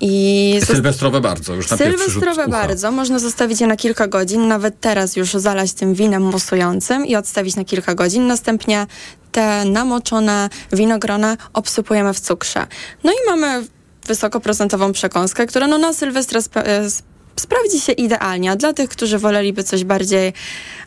I Sylwestrowe bardzo, już na Sylwestrowe bardzo. Można zostawić je na kilka godzin, nawet teraz już zalać tym winem musującym i odstawić na kilka godzin. Następnie te namoczone winogrona obsypujemy w cukrze. No i mamy wysokoprocentową przekąskę, która no na Sylwestra spe- e, sp- sprawdzi się idealnie. A dla tych, którzy woleliby coś bardziej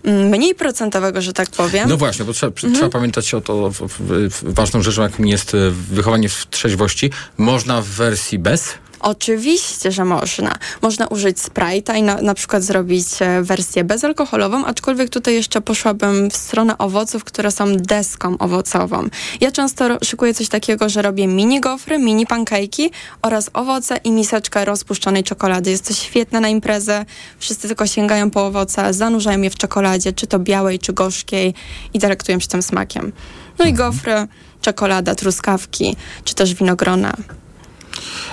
mm, mniej procentowego, że tak powiem. No właśnie, bo trzeba, Mhm. trzeba pamiętać o to, w, w, w, ważną rzeczą, jakim jest e, wychowanie w trzeźwości. Można w wersji bez? Oczywiście, że można. Można użyć Sprite'a i na, na przykład zrobić e, wersję bezalkoholową, aczkolwiek tutaj jeszcze poszłabym w stronę owoców, które są deską owocową. Ja często szykuję coś takiego, że robię mini gofry, mini pancake'i oraz owoce i miseczkę rozpuszczonej czekolady. Jest to świetne na imprezę. Wszyscy tylko sięgają po owoce, zanurzają je w czekoladzie, czy to białej, czy gorzkiej i delektują się tym smakiem. No i gofry, czekolada, truskawki, czy też winogrona.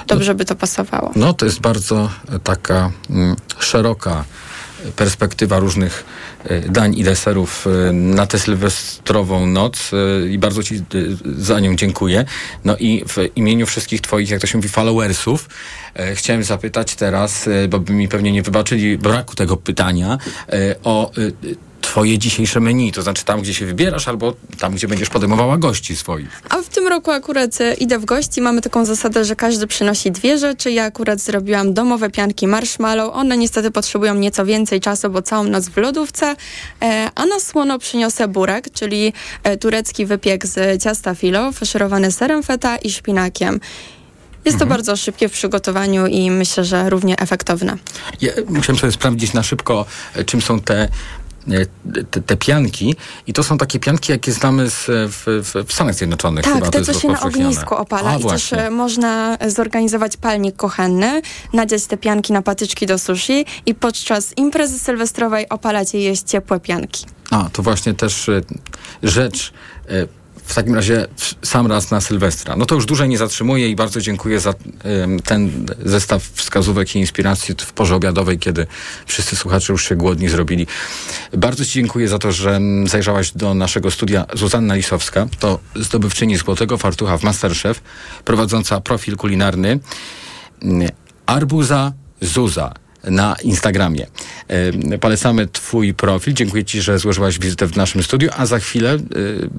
Dobrze by to pasowało. No to jest bardzo e, taka mm, szeroka perspektywa różnych e, dań i deserów e, na tę sylwestrową noc i bardzo Ci za nią dziękuję. No i w imieniu wszystkich Twoich, jak to się mówi, followersów, chciałem zapytać teraz, bo by mi pewnie nie wybaczyli braku tego pytania, o e, swoje dzisiejsze menu, to znaczy tam, gdzie się wybierasz, albo tam, gdzie będziesz podejmowała gości swoich. A w tym roku akurat e, idę w gości. Mamy taką zasadę, że każdy przynosi dwie rzeczy. Ja akurat zrobiłam domowe pianki marshmallow. One niestety potrzebują nieco więcej czasu, bo całą noc w lodówce. E, a na słono przyniosę burek, czyli e, turecki wypiek z ciasta filo, faszerowany serem feta i szpinakiem. Jest to bardzo szybkie w przygotowaniu i myślę, że równie efektowne. Ja musiałem sobie sprawdzić na szybko, czym są te te, te pianki i to są takie pianki, jakie znamy z, w, w, Stanach Zjednoczonych. Tak, chyba, to te, co się na ognisku opala A, i też właśnie. e, można zorganizować palnik kuchenny, nadziać te pianki na patyczki do sushi i podczas imprezy sylwestrowej opalać i jeść ciepłe pianki. A, to właśnie też e, rzecz e, w takim razie sam raz na Sylwestra. No to już dłużej nie zatrzymuję i bardzo dziękuję za ten zestaw wskazówek i inspiracji w porze obiadowej, kiedy wszyscy słuchacze już się głodni zrobili. Bardzo Ci dziękuję za to, że zajrzałaś do naszego studia Zuzanna Lisowska, to zdobywczyni Złotego Fartucha w Masterchef, prowadząca profil kulinarny Arbuza Zuza na Instagramie. E, Polecamy Twój profil. Dziękuję Ci, że złożyłaś wizytę w naszym studiu, a za chwilę e,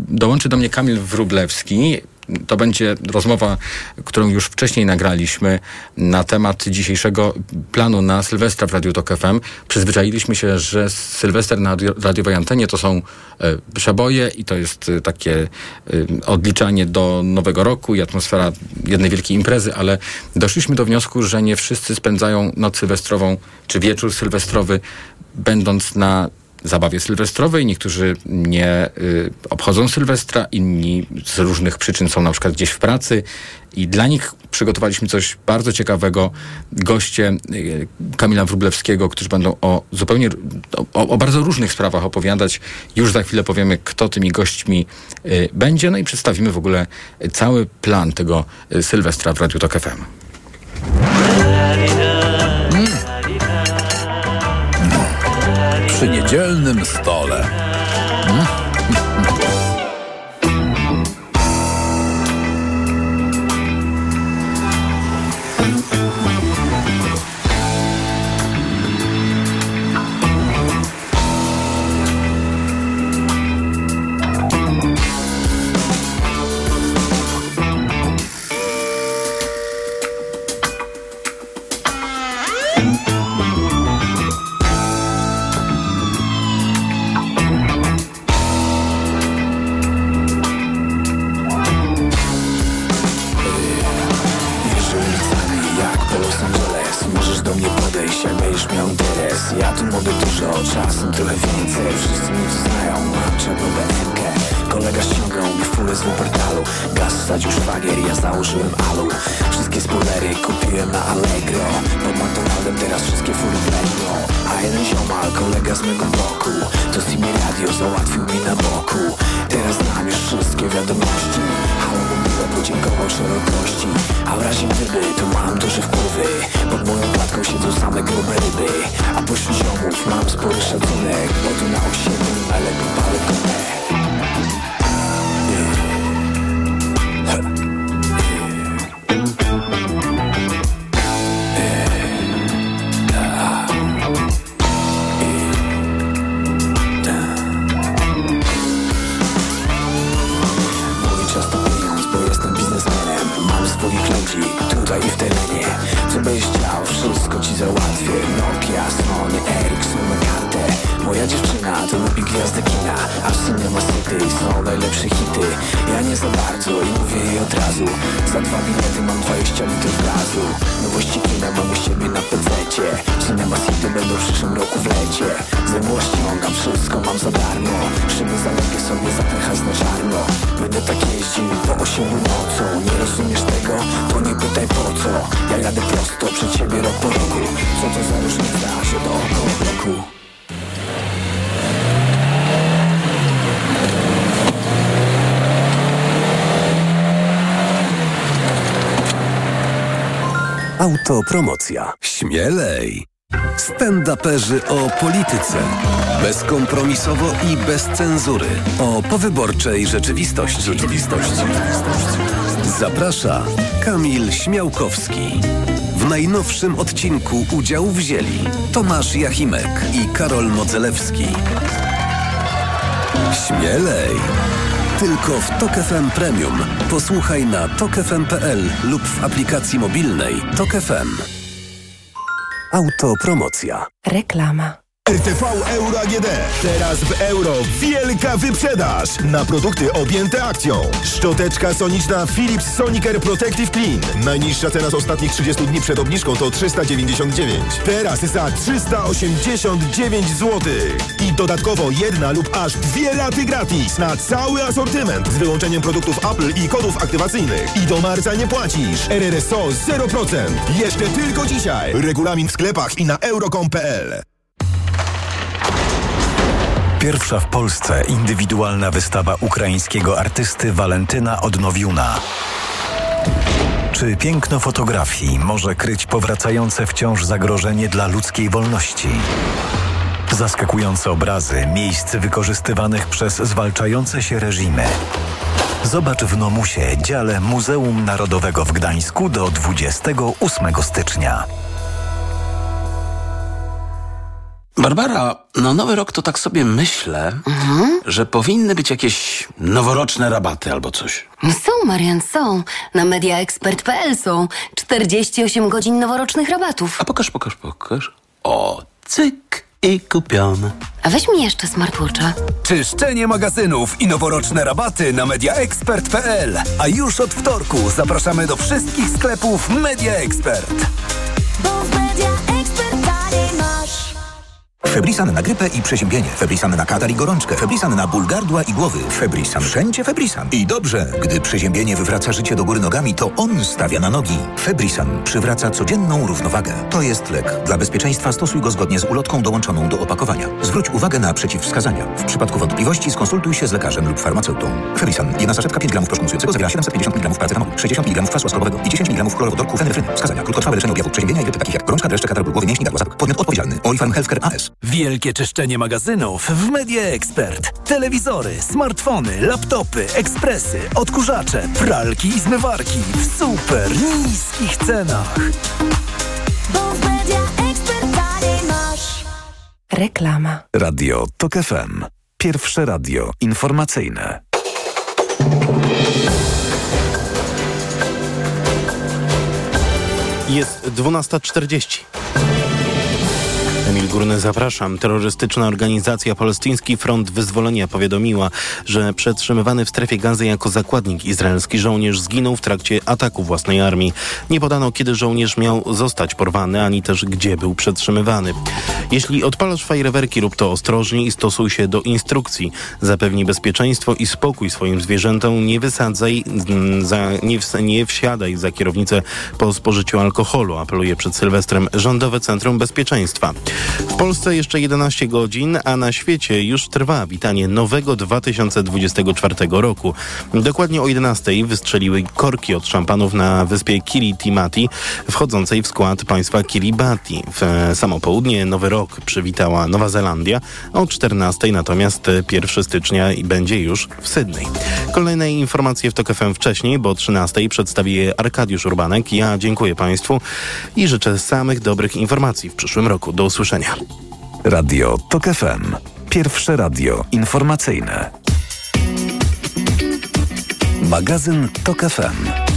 dołączy do mnie Kamil Wrublewski. To będzie rozmowa, którą już wcześniej nagraliśmy na temat dzisiejszego planu na Sylwestra w Radiu Tok FM. Przyzwyczailiśmy się, że Sylwester na radio- radiowej antenie to są e, przeboje i to jest e, takie e, odliczanie do nowego roku i atmosfera jednej wielkiej imprezy, ale doszliśmy do wniosku, że nie wszyscy spędzają noc sylwestrową czy wieczór sylwestrowy będąc na zabawie sylwestrowej. Niektórzy nie y, obchodzą Sylwestra, inni z różnych przyczyn są na przykład gdzieś w pracy i dla nich przygotowaliśmy coś bardzo ciekawego. Goście y, Kamila Wróblewskiego, którzy będą o zupełnie o, o bardzo różnych sprawach opowiadać. Już za chwilę powiemy, kto tymi gośćmi y, będzie, no i przedstawimy w ogóle cały plan tego y, Sylwestra w Radiu Tok FM. Przy niedzielnym stole. Wiesz Będę tak jeździł po osiedlu nocą Nie rozumiesz tego? To nie pytaj po co Ja jadę prosto przed ciebie rok po roku Co to za różnica, że dookoła bloku Autopromocja. Śmielej. Stand-uperzy o polityce. Bezkompromisowo i bez cenzury. O powyborczej rzeczywistości. Rzeczywistości. Zaprasza Kamil Śmiałkowski. W najnowszym odcinku udział wzięli Tomasz Jachimek i Karol Modzelewski. Śmielej! Tylko w Tok FM Premium. Posłuchaj na tokefm.pl lub w aplikacji mobilnej Tok FM. Autopromocja. Reklama. RTV Euro AGD. Teraz w euro wielka wyprzedaż na produkty objęte akcją. Szczoteczka soniczna Philips Sonicare Protective Clean. Najniższa cena z ostatnich 30 dni przed obniżką to 399. Teraz za 389 zł. I dodatkowo jedna lub aż dwie raty gratis na cały asortyment z wyłączeniem produktów Apple i kodów aktywacyjnych. I do marca nie płacisz. RRSO 0%. Jeszcze tylko dzisiaj. Regulamin w sklepach i na euro.com.pl. Pierwsza w Polsce indywidualna wystawa ukraińskiego artysty Walentyna Odnowiuna. Czy piękno fotografii może kryć powracające wciąż zagrożenie dla ludzkiej wolności? Zaskakujące obrazy miejsc wykorzystywanych przez zwalczające się reżimy. Zobacz w Nomusie, dziale Muzeum Narodowego w Gdańsku do 28 stycznia. Barbara, na nowy rok to tak sobie myślę, że powinny być jakieś noworoczne rabaty albo coś. Są, Marian, są. Na mediaexpert.pl są 48 godzin noworocznych rabatów. A pokaż, pokaż, pokaż. O, cyk i kupione. A weź mi jeszcze smartwatcha. Czyszczenie magazynów i noworoczne rabaty na mediaexpert.pl. A już od wtorku zapraszamy do wszystkich sklepów Media Febrisan na grypę i przeziębienie. Febrisan na katar i gorączkę. Febrisan na ból gardła i głowy. Febrisan. Wszędzie Febrisan. I dobrze, gdy przeziębienie wywraca życie do góry nogami, to on stawia na nogi. Febrisan przywraca codzienną równowagę. To jest lek. Dla bezpieczeństwa stosuj go zgodnie z ulotką dołączoną do opakowania. Zwróć uwagę na przeciwwskazania. W przypadku wątpliwości skonsultuj się z lekarzem lub farmaceutą. Febrisan. Jedna saszetka 5 gramów proszku zawiera 750 mg paracetamolu, 60 mg kwasu łaskowego i 10 mg chlorowodorku fenefryny. Wskazania. Krótkotrwałe leczenie objawów przeziębienia i grypy takich jak gorączka, dreszcze, katar głowy, mięśni, gardła. Podmiot odpowiedzialny. Healthcare AS. Wielkie czyszczenie magazynów w Media Expert. Telewizory, smartfony, laptopy, ekspresy, odkurzacze, pralki i zmywarki w super niskich cenach. Bo w Media Expert taniej masz. Reklama. Radio TOK FM. Pierwsze radio informacyjne. Jest 12.40. Emil Górny, zapraszam. Terrorystyczna organizacja Palestyński Front Wyzwolenia powiadomiła, że przetrzymywany w strefie gazy jako zakładnik izraelski żołnierz zginął w trakcie ataku własnej armii. Nie podano, kiedy żołnierz miał zostać porwany, ani też gdzie był przetrzymywany. Jeśli odpalasz fajerwerki, rób to ostrożnie i stosuj się do instrukcji. Zapewnij bezpieczeństwo i spokój swoim zwierzętom. Nie wysadzaj, mm, za, nie, ws- nie wsiadaj za kierownicę po spożyciu alkoholu, apeluje przed Sylwestrem Rządowe Centrum Bezpieczeństwa. W Polsce jeszcze 11 godzin, a na świecie już trwa witanie nowego 2024 roku. Dokładnie o 11 wystrzeliły korki od szampanów na wyspie Kiribati, wchodzącej w skład państwa Kiribati. W e, samo południe Nowy Rok przywitała Nowa Zelandia, o 14 natomiast e, 1 stycznia będzie już w Sydney. Kolejne informacje w TOK FM wcześniej, bo o 13 przedstawi je Arkadiusz Urbanek. Ja dziękuję Państwu i życzę samych dobrych informacji w przyszłym roku. Do usłyszenia. Radio TOK FM. Pierwsze radio informacyjne. Magazyn TOK FM.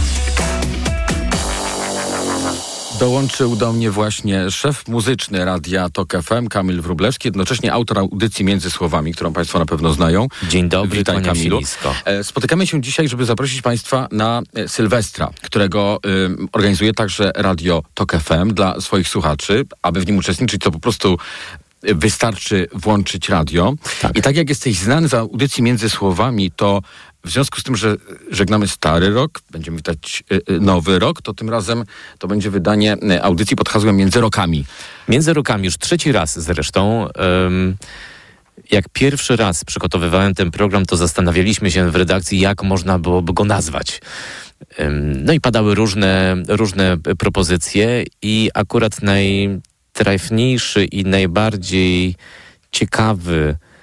Dołączył do mnie właśnie szef muzyczny Radia TOK FM, Kamil Wróblewski, jednocześnie autor audycji Między Słowami, którą Państwo na pewno znają. Dzień dobry, Witaj się Kamilu. nisko. E, Spotykamy się dzisiaj, żeby zaprosić Państwa na e, Sylwestra, którego y, organizuje także Radio TOK FM dla swoich słuchaczy. Aby w nim uczestniczyć, to po prostu y, wystarczy włączyć radio. I tak jak jesteś znany z audycji Między Słowami, to w związku z tym, że żegnamy stary rok, będziemy witać y, y, nowy rok, to tym razem to będzie wydanie y, audycji pod hasłem Między Rokami. Między rokami już trzeci raz zresztą. em, jak pierwszy raz przygotowywałem ten program, to zastanawialiśmy się w redakcji, jak można byłoby go nazwać. No i padały różne, różne propozycje i akurat najtrafniejszy i najbardziej ciekawy e,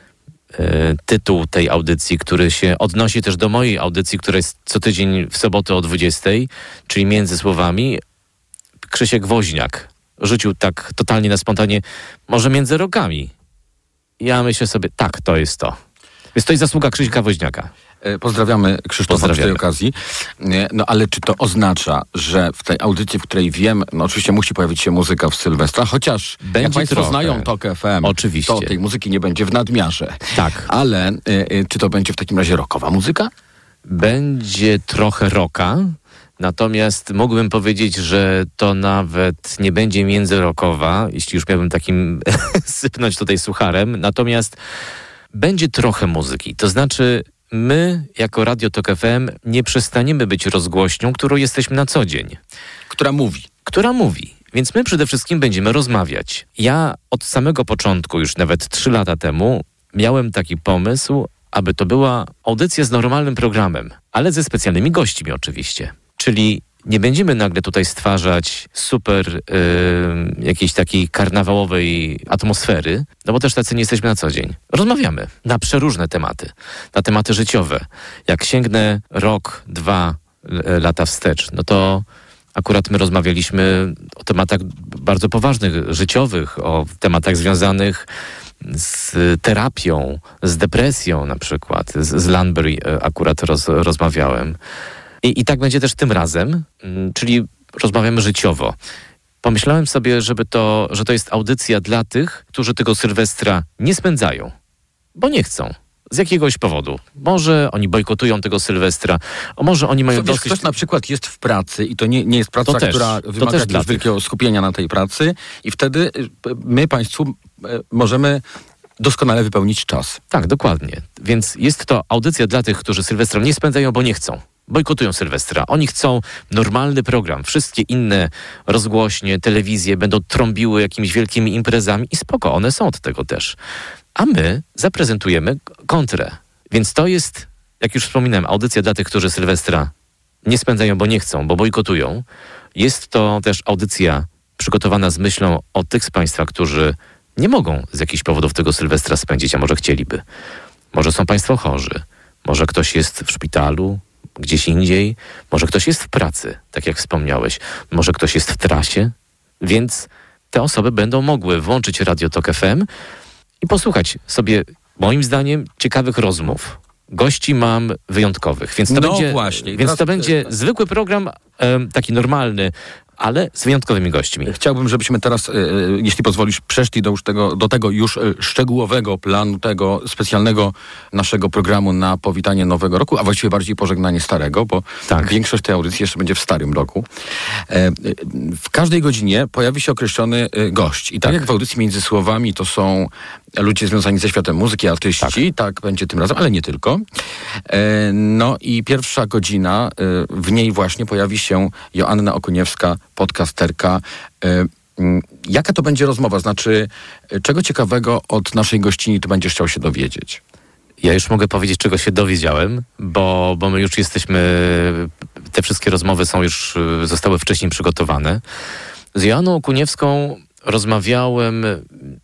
tytuł tej audycji, który się odnosi też do mojej audycji, która jest co tydzień w sobotę o 20, czyli między słowami, Krzysiek Woźniak rzucił tak totalnie na spontanie, może między rokami. Ja myślę sobie, tak, to jest to. Więc to jest zasługa Krzyśka Woźniaka. E, Pozdrawiamy Krzysztofa przy tej Pozdrawiamy. okazji. Nie, No ale czy to oznacza, że w tej audycji, w której wiem, no oczywiście musi pojawić się muzyka w Sylwestra, chociaż jak Będzie Państwo trochę. znają TOK FM, Oczywiście. to tej muzyki nie będzie w nadmiarze. Tak. Ale e, e, czy to będzie w takim razie rockowa muzyka? Będzie trochę roka, natomiast mógłbym powiedzieć, że to nawet nie będzie międzyrokowa, jeśli już miałbym takim sypnąć tutaj sucharem, natomiast będzie trochę muzyki. To znaczy, my jako Radio Tok FM nie przestaniemy być rozgłośnią, którą jesteśmy na co dzień. Która mówi. Która mówi. Więc my przede wszystkim będziemy rozmawiać. Ja od samego początku, już nawet trzy lata temu, miałem taki pomysł, aby to była audycja z normalnym programem, ale ze specjalnymi gośćmi oczywiście. Czyli nie będziemy nagle tutaj stwarzać super y, jakiejś takiej karnawałowej atmosfery, no bo też tacy nie jesteśmy na co dzień. Rozmawiamy na przeróżne tematy, na tematy życiowe. Jak sięgnę rok, dwa l- lata wstecz, no to akurat my rozmawialiśmy o tematach bardzo poważnych, życiowych, o tematach związanych z terapią, z depresją na przykład. Z, z e, akurat roz, rozmawiałem. I, I tak będzie też tym razem, mm, czyli rozmawiamy życiowo. Pomyślałem sobie, żeby to, że to jest audycja dla tych, którzy tego Sylwestra nie spędzają, bo nie chcą. Z jakiegoś powodu. Może oni bojkotują tego Sylwestra, może oni mają dosyć... ktoś na przykład jest w pracy i to nie, nie jest praca, też, która wymaga też jakiegoś wielkiego skupienia na tej pracy i wtedy y, my Państwu e, możemy doskonale wypełnić czas. Tak, dokładnie. Więc jest to audycja dla tych, którzy Sylwestra nie spędzają, bo nie chcą. Bojkotują Sylwestra. Oni chcą normalny program. Wszystkie inne rozgłośnie, telewizje będą trąbiły jakimiś wielkimi imprezami i spoko, one są od tego też. A my zaprezentujemy kontrę. Więc to jest, jak już wspominałem, audycja dla tych, którzy Sylwestra nie spędzają, bo nie chcą, bo bojkotują. Jest to też audycja przygotowana z myślą o tych z Państwa, którzy nie mogą z jakichś powodów tego Sylwestra spędzić, a może chcieliby. Może są Państwo chorzy, może ktoś jest w szpitalu, gdzieś indziej, może ktoś jest w pracy, tak jak wspomniałeś, może ktoś jest w trasie, więc te osoby będą mogły włączyć Radio Tok FM i posłuchać sobie, moim zdaniem, ciekawych rozmów. Gości mam wyjątkowych, więc to No będzie, właśnie, więc teraz- to będzie zwykły program, taki normalny, ale z wyjątkowymi gośćmi. Chciałbym, żebyśmy teraz, e, e, jeśli pozwolisz, przeszli do, już tego, do tego już e, szczegółowego planu, tego specjalnego naszego programu na powitanie nowego roku, a właściwie bardziej pożegnanie starego, bo większość tej audycji jeszcze będzie w starym roku. W każdej godzinie pojawi się określony gość. I tak, jak w audycji między słowami to są ludzie związani ze światem muzyki, artyści, tak, będzie tym razem, ale nie tylko. E, no i pierwsza godzina, e, w niej właśnie pojawi się Joanna Okuniewska, podcasterka. E, Jaka to będzie rozmowa? Znaczy, czego ciekawego od naszej gościni ty będziesz chciał się dowiedzieć? Ja już mogę powiedzieć, czego się dowiedziałem, bo, bo my już jesteśmy, te wszystkie rozmowy są już, zostały wcześniej przygotowane. Z Joanną Kuniewską rozmawiałem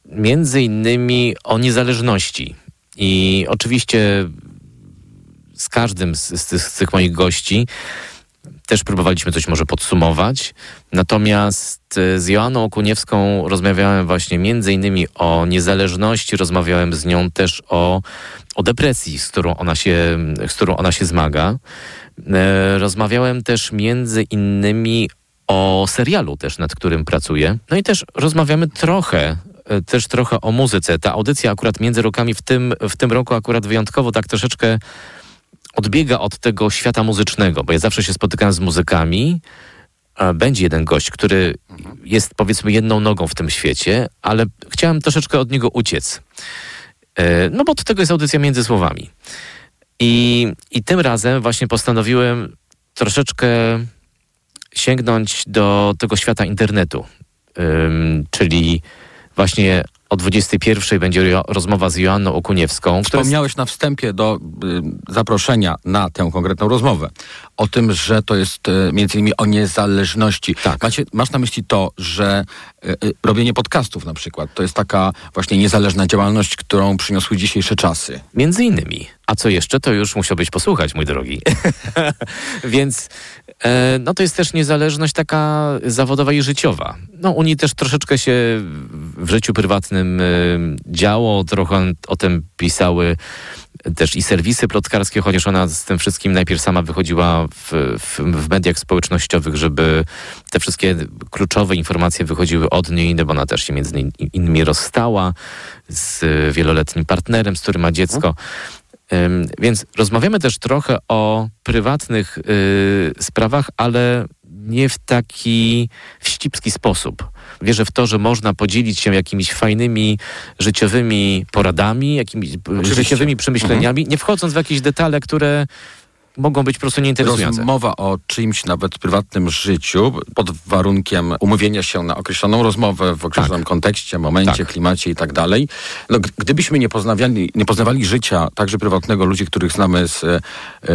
między innymi o niezależności. I oczywiście z każdym z, z, z tych moich gości też próbowaliśmy coś może podsumować. Natomiast e, z Joanną Okuniewską rozmawiałem właśnie między innymi o niezależności, rozmawiałem z nią też o, o depresji, z którą ona się, z którą ona się zmaga. E, Rozmawiałem też między innymi o serialu też, nad którym pracuję. No i też rozmawiamy trochę, e, też trochę o muzyce. Ta audycja akurat między rokami w tym, w tym roku akurat wyjątkowo tak troszeczkę odbiega od tego świata muzycznego, bo ja zawsze się spotykam z muzykami. Będzie jeden gość, który jest powiedzmy jedną nogą w tym świecie, ale chciałem troszeczkę od niego uciec. E, No bo od tego jest audycja między słowami. I, I tym razem właśnie postanowiłem troszeczkę sięgnąć do tego świata internetu. Ym, czyli właśnie o 21 będzie ro- rozmowa z Joanną Okuniewską. Wspomniałeś na wstępie do y, zaproszenia na tę konkretną rozmowę o tym, że to jest y, między innymi o niezależności. Macie, masz na myśli to, że robienie podcastów na przykład to jest taka właśnie niezależna działalność, którą przyniosły dzisiejsze czasy. Między innymi. A co jeszcze, to już musiałbyś posłuchać, mój drogi. Więc e, no to jest też niezależność taka zawodowa i życiowa. No u niej też troszeczkę się w życiu prywatnym e, działo, trochę o tym pisały też i serwisy plotkarskie, chociaż ona z tym wszystkim najpierw sama wychodziła w, w, w mediach społecznościowych, żeby te wszystkie kluczowe informacje wychodziły od niej, no bo ona też się między innymi rozstała z wieloletnim partnerem, z którym ma dziecko. Więc rozmawiamy też trochę o prywatnych y, sprawach, ale nie w taki wścibski sposób. Wierzę w to, że można podzielić się jakimiś fajnymi życiowymi poradami, jakimiś Oczywiście. życiowymi przemyśleniami, nie wchodząc w jakieś detale, które mogą być po prostu nieinteresujące. Rozmowa o czyimś nawet prywatnym życiu pod warunkiem umówienia się na określoną rozmowę w określonym kontekście, momencie, klimacie i tak dalej. No, gdybyśmy nie poznawali, nie poznawali życia także prywatnego ludzi, których znamy z e,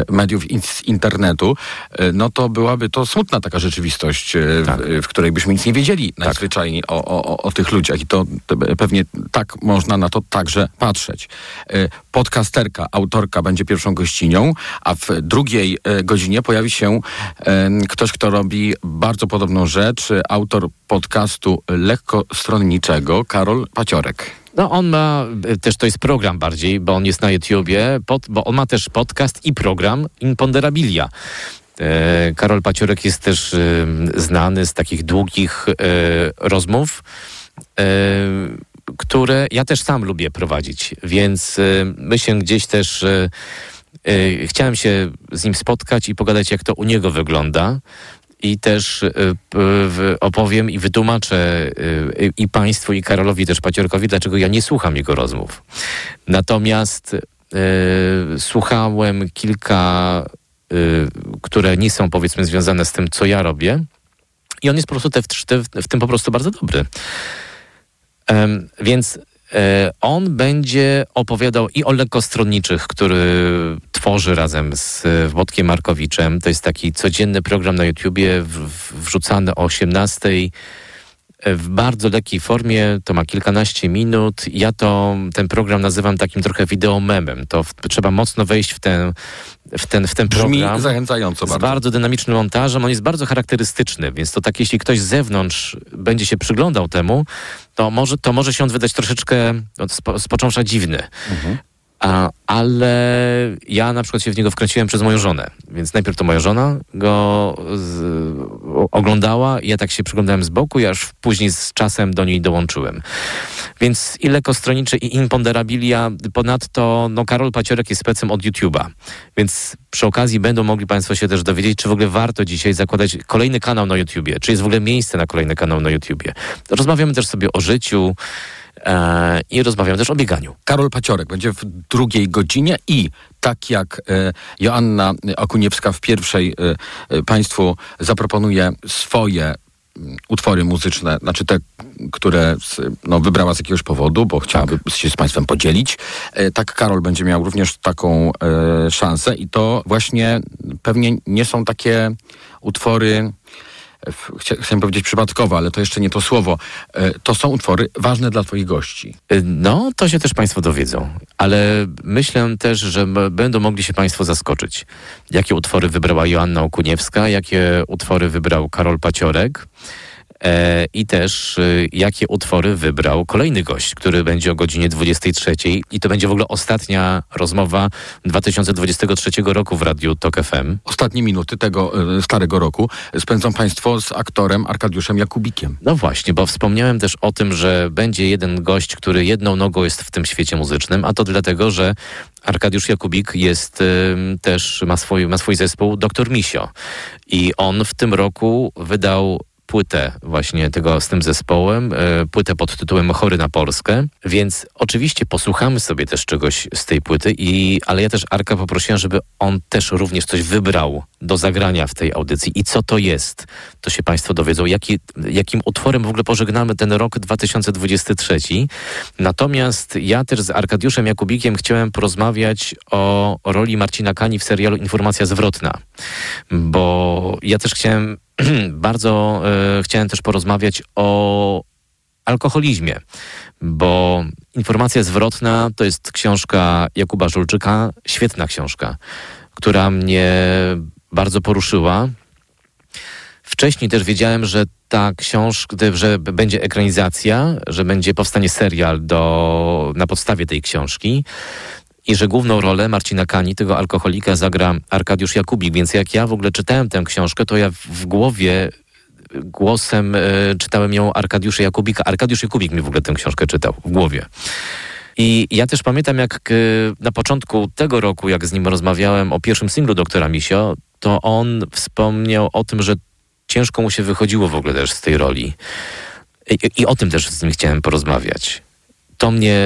mediów i z internetu, e, no to byłaby to smutna taka rzeczywistość, e, w, w której byśmy nic nie wiedzieli najzwyczajniej o, o, o, o tych ludziach i to, to pewnie tak można na to także patrzeć. E, Podcasterka, autorka będzie pierwszą gościnią, a w drugiej e, godzinie pojawi się e, ktoś, kto robi bardzo podobną rzecz, e, autor podcastu lekkostronniczego, Karol Paciorek. No on ma, y, też to jest program bardziej, bo on jest na YouTubie, pod, bo on ma też podcast i program Imponderabilia. E, Karol Paciorek jest też znany z takich długich e, rozmów, e, które ja też sam lubię prowadzić, więc e, my się gdzieś też e, e, chciałem się z nim spotkać i pogadać, jak to u niego wygląda. I też w- opowiem i wytłumaczę y, i Państwu, i Karolowi też Paciorkowi, dlaczego ja nie słucham jego rozmów. Natomiast słuchałem kilka, które nie są powiedzmy związane z tym, co ja robię. I on jest po prostu te, te, w tym po prostu bardzo dobry. Więc e, on będzie opowiadał i o lekkostronniczych, który tworzy razem z e, Włodkiem Markowiczem. To jest taki codzienny program na YouTubie, wrzucany o 18 e, w bardzo lekkiej formie, to ma kilkanaście minut. Ja to, ten program nazywam takim trochę wideomemem. To w, trzeba mocno wejść w ten, w ten, w ten Brzmi program. zachęcająco z bardzo. bardzo dynamicznym montażem. On jest bardzo charakterystyczny, więc to tak, jeśli ktoś z zewnątrz będzie się przyglądał temu, to może, to może się on wydać troszeczkę od spo, z początku dziwny. A, ale ja na przykład się w niego wkręciłem przez moją żonę. Więc najpierw to moja żona go z, oglądała ja tak się przyglądałem z boku aż później z czasem do niej dołączyłem. Więc i lekostroniczy i imponderabilia. Ponadto no, Karol Paciorek jest specem od YouTube'a. Więc przy okazji będą mogli Państwo się też dowiedzieć, czy w ogóle warto dzisiaj zakładać kolejny kanał na YouTubie. Czy jest w ogóle miejsce na kolejny kanał na YouTubie. Rozmawiamy też sobie o życiu e, i rozmawiamy też o bieganiu. Karol Paciorek będzie w drugiej godzinie i tak jak e, Joanna Okuniewska w pierwszej e, e, Państwu zaproponuje swoje mm, utwory muzyczne, znaczy te, które no, wybrała z jakiegoś powodu, bo chciałaby się z Państwem podzielić. E, tak Karol będzie miał również taką e, szansę i to właśnie pewnie nie są takie utwory chcia- chciałem powiedzieć przypadkowe, ale to jeszcze nie to słowo. E, To są utwory ważne dla Twoich gości. Y, No, to się też Państwo dowiedzą, ale myślę też, że będą mogli się Państwo zaskoczyć. Jakie utwory wybrała Joanna Okuniewska, jakie utwory wybrał Karol Paciorek e, i też y, jakie utwory wybrał kolejny gość, który będzie o godzinie 23 i to będzie w ogóle ostatnia rozmowa 2023 roku w Radiu TOK FM. Ostatnie minuty tego e, starego roku spędzą Państwo z aktorem Arkadiuszem Jakubikiem. No właśnie, bo wspomniałem też o tym, że będzie jeden gość, który jedną nogą jest w tym świecie muzycznym, a to dlatego, że Arkadiusz Jakubik jest też, ma swój, ma swój zespół Doktor Misio. I on w tym roku wydał płytę właśnie tego z tym zespołem, e, płytę pod tytułem Chory na Polskę, więc oczywiście posłuchamy sobie też czegoś z tej płyty, i, ale ja też Arka poprosiłem, żeby on też również coś wybrał do zagrania w tej audycji. I co to jest? To się Państwo dowiedzą, jaki, jakim utworem w ogóle pożegnamy ten rok 2023. Natomiast ja też z Arkadiuszem Jakubikiem chciałem porozmawiać o roli Marcina Kani w serialu Informacja Zwrotna, bo ja też chciałem bardzo e, chciałem też porozmawiać o alkoholizmie, bo Informacja Zwrotna to jest książka Jakuba Żulczyka, świetna książka, która mnie bardzo poruszyła. Wcześniej też wiedziałem, że ta książka, że będzie ekranizacja, że będzie powstanie serial do, na podstawie tej książki. I że główną rolę Marcina Kani, tego alkoholika, zagra Arkadiusz Jakubik. Więc jak ja w ogóle czytałem tę książkę, to ja w głowie głosem e, czytałem ją Arkadiusza Jakubika. Arkadiusz Jakubik mi w ogóle tę książkę czytał w głowie. I ja też pamiętam, jak e, na początku tego roku, jak z nim rozmawiałem o pierwszym singlu doktora Misio, to on wspomniał o tym, że ciężko mu się wychodziło w ogóle też z tej roli. I, i o tym też z nim chciałem porozmawiać. To mnie,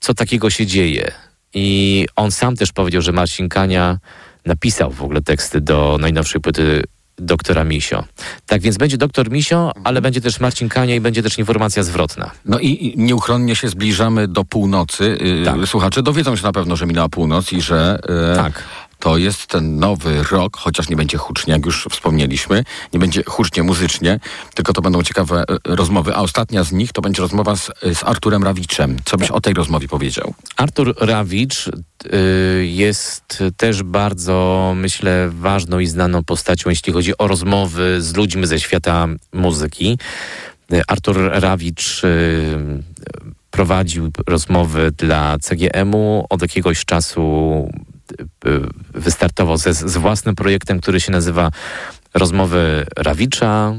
co takiego się dzieje. I on sam też powiedział, że Marcin Kania napisał w ogóle teksty do najnowszej płyty doktora Misio. Tak więc będzie doktor Misio, ale będzie też Marcin Kania i będzie też informacja zwrotna. No i nieuchronnie się zbliżamy do północy. Yy, Słuchacze dowiedzą się na pewno, że minęła północ i że yy, Tak. To jest ten nowy rok, chociaż nie będzie hucznie, jak już wspomnieliśmy, nie będzie hucznie muzycznie, tylko to będą ciekawe yy, rozmowy. A ostatnia z nich to będzie rozmowa z, z Arturem Rawiczem. Co byś o tej rozmowie powiedział? Artur Rawicz y, jest też bardzo, myślę, ważną i znaną postacią, jeśli chodzi o rozmowy z ludźmi ze świata muzyki. Y, Artur Rawicz y, prowadził rozmowy dla CGM-u. Od jakiegoś czasu wystartował ze, z własnym projektem, który się nazywa Rozmowy Rawicza.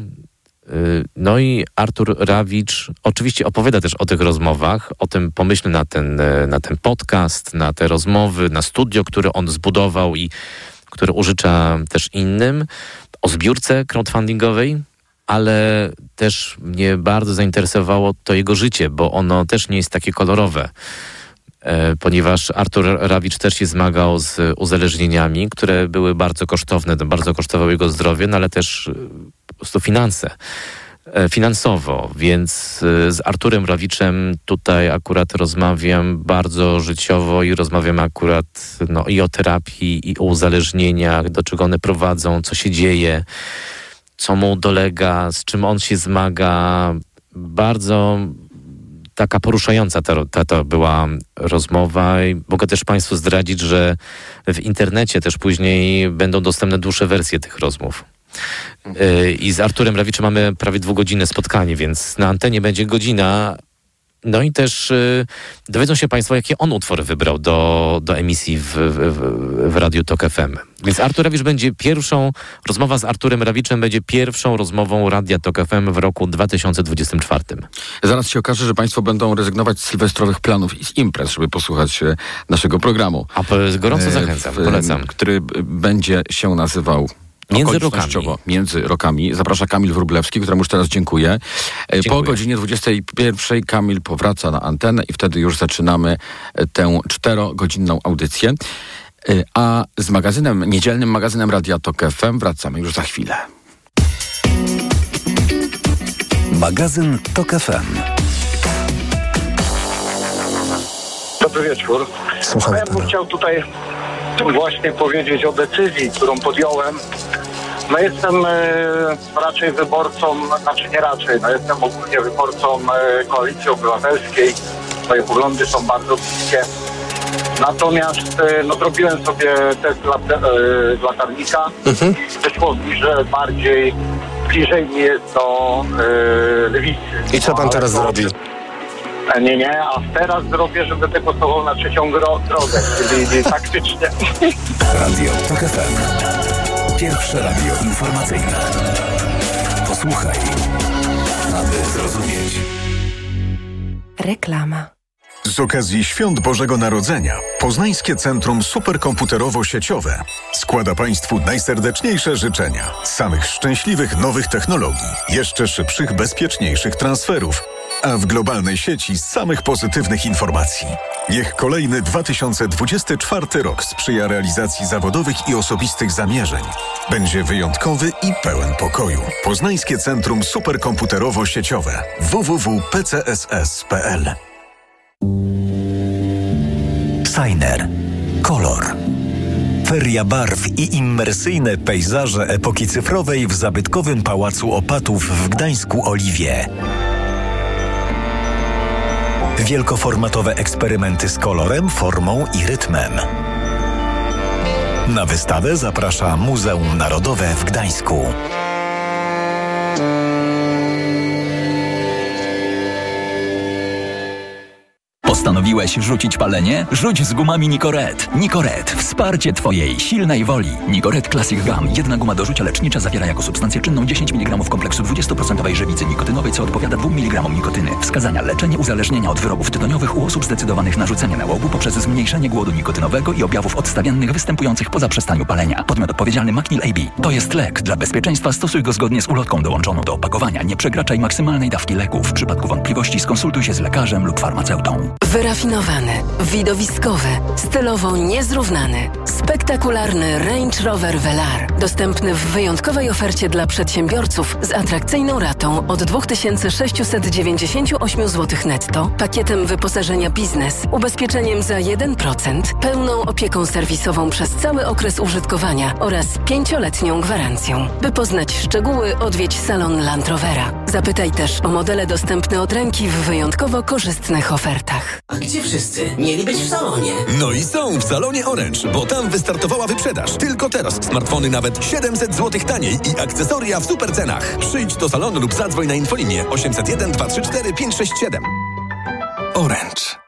Y, No i Artur Rawicz oczywiście opowiada też o tych rozmowach, o tym pomyśle na ten, e, na ten podcast, na te rozmowy, na studio, które on zbudował i które użycza też innym, o zbiórce crowdfundingowej, ale też mnie bardzo zainteresowało to jego życie, bo ono też nie jest takie kolorowe. E, Ponieważ Artur Rawicz też się zmagał z uzależnieniami, które były bardzo kosztowne, to bardzo kosztowało jego zdrowie, no ale też e, po prostu finanse e, finansowo, więc z Arturem Rawiczem tutaj akurat rozmawiam bardzo życiowo i rozmawiam akurat no, i o terapii, i o uzależnieniach, do czego one prowadzą, co się dzieje, co mu dolega, z czym on się zmaga. Bardzo taka poruszająca ta, ta, to była rozmowa i mogę też Państwu zdradzić, że w internecie też później będą dostępne dłuższe wersje tych rozmów. Yy, I z Arturem Rawiczem mamy prawie dwugodzinne spotkanie, więc na antenie będzie godzina. No i też yy, dowiedzą się Państwo, jakie on utwory wybrał do, do emisji w, w, w Radiu Tok FM. Więc Artur Rawicz będzie pierwszą, rozmowa z Arturem Rawiczem będzie pierwszą rozmową Radia Tok FM w roku 2024. Zaraz się okaże, że Państwo będą rezygnować z sylwestrowych planów i z imprez, żeby posłuchać e, naszego programu. A gorąco E, zachęcam, polecam. Który będzie się nazywał Między okolicznościowo Między rokami. Zaprasza Kamil Wróblewski, któremu już teraz dziękuję. E, Po Dziękuję. godzinie 21 Kamil powraca na antenę i wtedy już zaczynamy e, tę czterogodzinną audycję. E, A z magazynem, niedzielnym magazynem Radia Tok FM wracamy już za chwilę. Magazyn Tok FM. Dobry wieczór. Słucham ja bym chciał tutaj właśnie powiedzieć o decyzji, którą podjąłem. No jestem e, raczej wyborcą, znaczy nie raczej, no jestem ogólnie wyborcą e, Koalicji Obywatelskiej. Moje poglądy są bardzo bliskie. Natomiast e, no, zrobiłem sobie test lat, z latarnika. Wyszło mi, że bardziej bliżej mi jest do lewicy. I co pan teraz zrobi? Nie, nie, a teraz zrobię, że będę głosował na trzecią drogę, czyli taktycznie. Radio Tok FM. Pierwsze radio informacyjne. Posłuchaj, aby zrozumieć. Reklama. Z okazji Świąt Bożego Narodzenia Poznańskie Centrum Superkomputerowo-Sieciowe składa Państwu najserdeczniejsze życzenia. Samych szczęśliwych nowych technologii, jeszcze szybszych, bezpieczniejszych transferów, a w globalnej sieci samych pozytywnych informacji. Niech kolejny 2024 rok sprzyja realizacji zawodowych i osobistych zamierzeń. Będzie wyjątkowy i pełen pokoju. Poznańskie Centrum Superkomputerowo-Sieciowe www.pcss.pl Signer. Kolor. Feria barw i immersyjne pejzaże epoki cyfrowej w zabytkowym Pałacu Opatów w Gdańsku Oliwie. Wielkoformatowe eksperymenty z kolorem, formą i rytmem. Na wystawę zaprasza Muzeum Narodowe w Gdańsku. Postanowiłeś rzucić palenie? Rzuć z gumami Nicoret. Nicoret. Wsparcie Twojej silnej woli. Nicoret Classic Gum. Jedna guma do rzucia lecznicza zawiera jako substancję czynną 10 mg kompleksu 20% żywicy nikotynowej, co odpowiada 2 mg nikotyny. Wskazania leczenie uzależnienia od wyrobów tytoniowych u osób zdecydowanych na rzucenie nałogu poprzez zmniejszenie głodu nikotynowego i objawów odstawiennych występujących po zaprzestaniu palenia. Podmiot odpowiedzialny Macnil AB. To jest lek. Dla bezpieczeństwa stosuj go zgodnie z ulotką dołączoną do opakowania. Nie przekraczaj maksymalnej dawki leku. W przypadku wątpliwości skonsultuj się z lekarzem lub farmaceutą. Wyrafinowany, widowiskowy, stylowo niezrównany, spektakularny Range Rover Velar. Dostępny w wyjątkowej ofercie dla przedsiębiorców z atrakcyjną ratą od 2698 zł netto, pakietem wyposażenia biznes, ubezpieczeniem za 1%, pełną opieką serwisową przez cały okres użytkowania oraz pięcioletnią gwarancją. By poznać szczegóły, odwiedź salon Land Rovera. Zapytaj też o modele dostępne od ręki w wyjątkowo korzystnych ofertach. A gdzie wszyscy? Mieli być w salonie. No i są w salonie Orange, bo tam wystartowała wyprzedaż. Tylko teraz smartfony nawet 700 zł taniej i akcesoria w super cenach. Przyjdź do salonu lub zadzwoń na infolinię 801 234 567. Orange.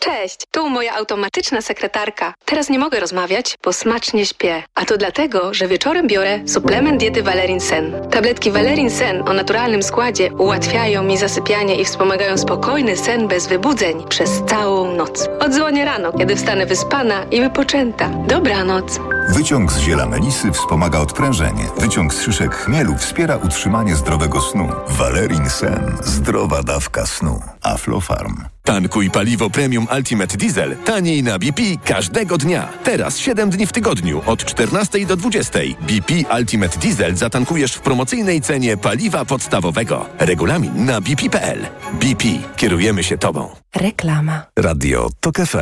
Cześć, tu moja automatyczna sekretarka. Teraz nie mogę rozmawiać, bo smacznie śpię. A to dlatego, że wieczorem biorę suplement diety Valerin Sen. Tabletki Valerin Sen o naturalnym składzie ułatwiają mi zasypianie i wspomagają spokojny sen bez wybudzeń przez całą noc. Odzwonię rano, kiedy wstanę wyspana i wypoczęta. Dobranoc. Wyciąg z ziela melisy wspomaga odprężenie. Wyciąg z szyszek chmielu wspiera utrzymanie zdrowego snu. Valerin Sen. Zdrowa dawka snu. Aflofarm. Tankuj paliwo premium Ultimate Diesel taniej na BP każdego dnia. Teraz 7 dni w tygodniu od 14 do 20. BP Ultimate Diesel zatankujesz w promocyjnej cenie paliwa podstawowego. Regulamin na bp.pl. BP. Kierujemy się Tobą. Reklama. Radio TOK FM.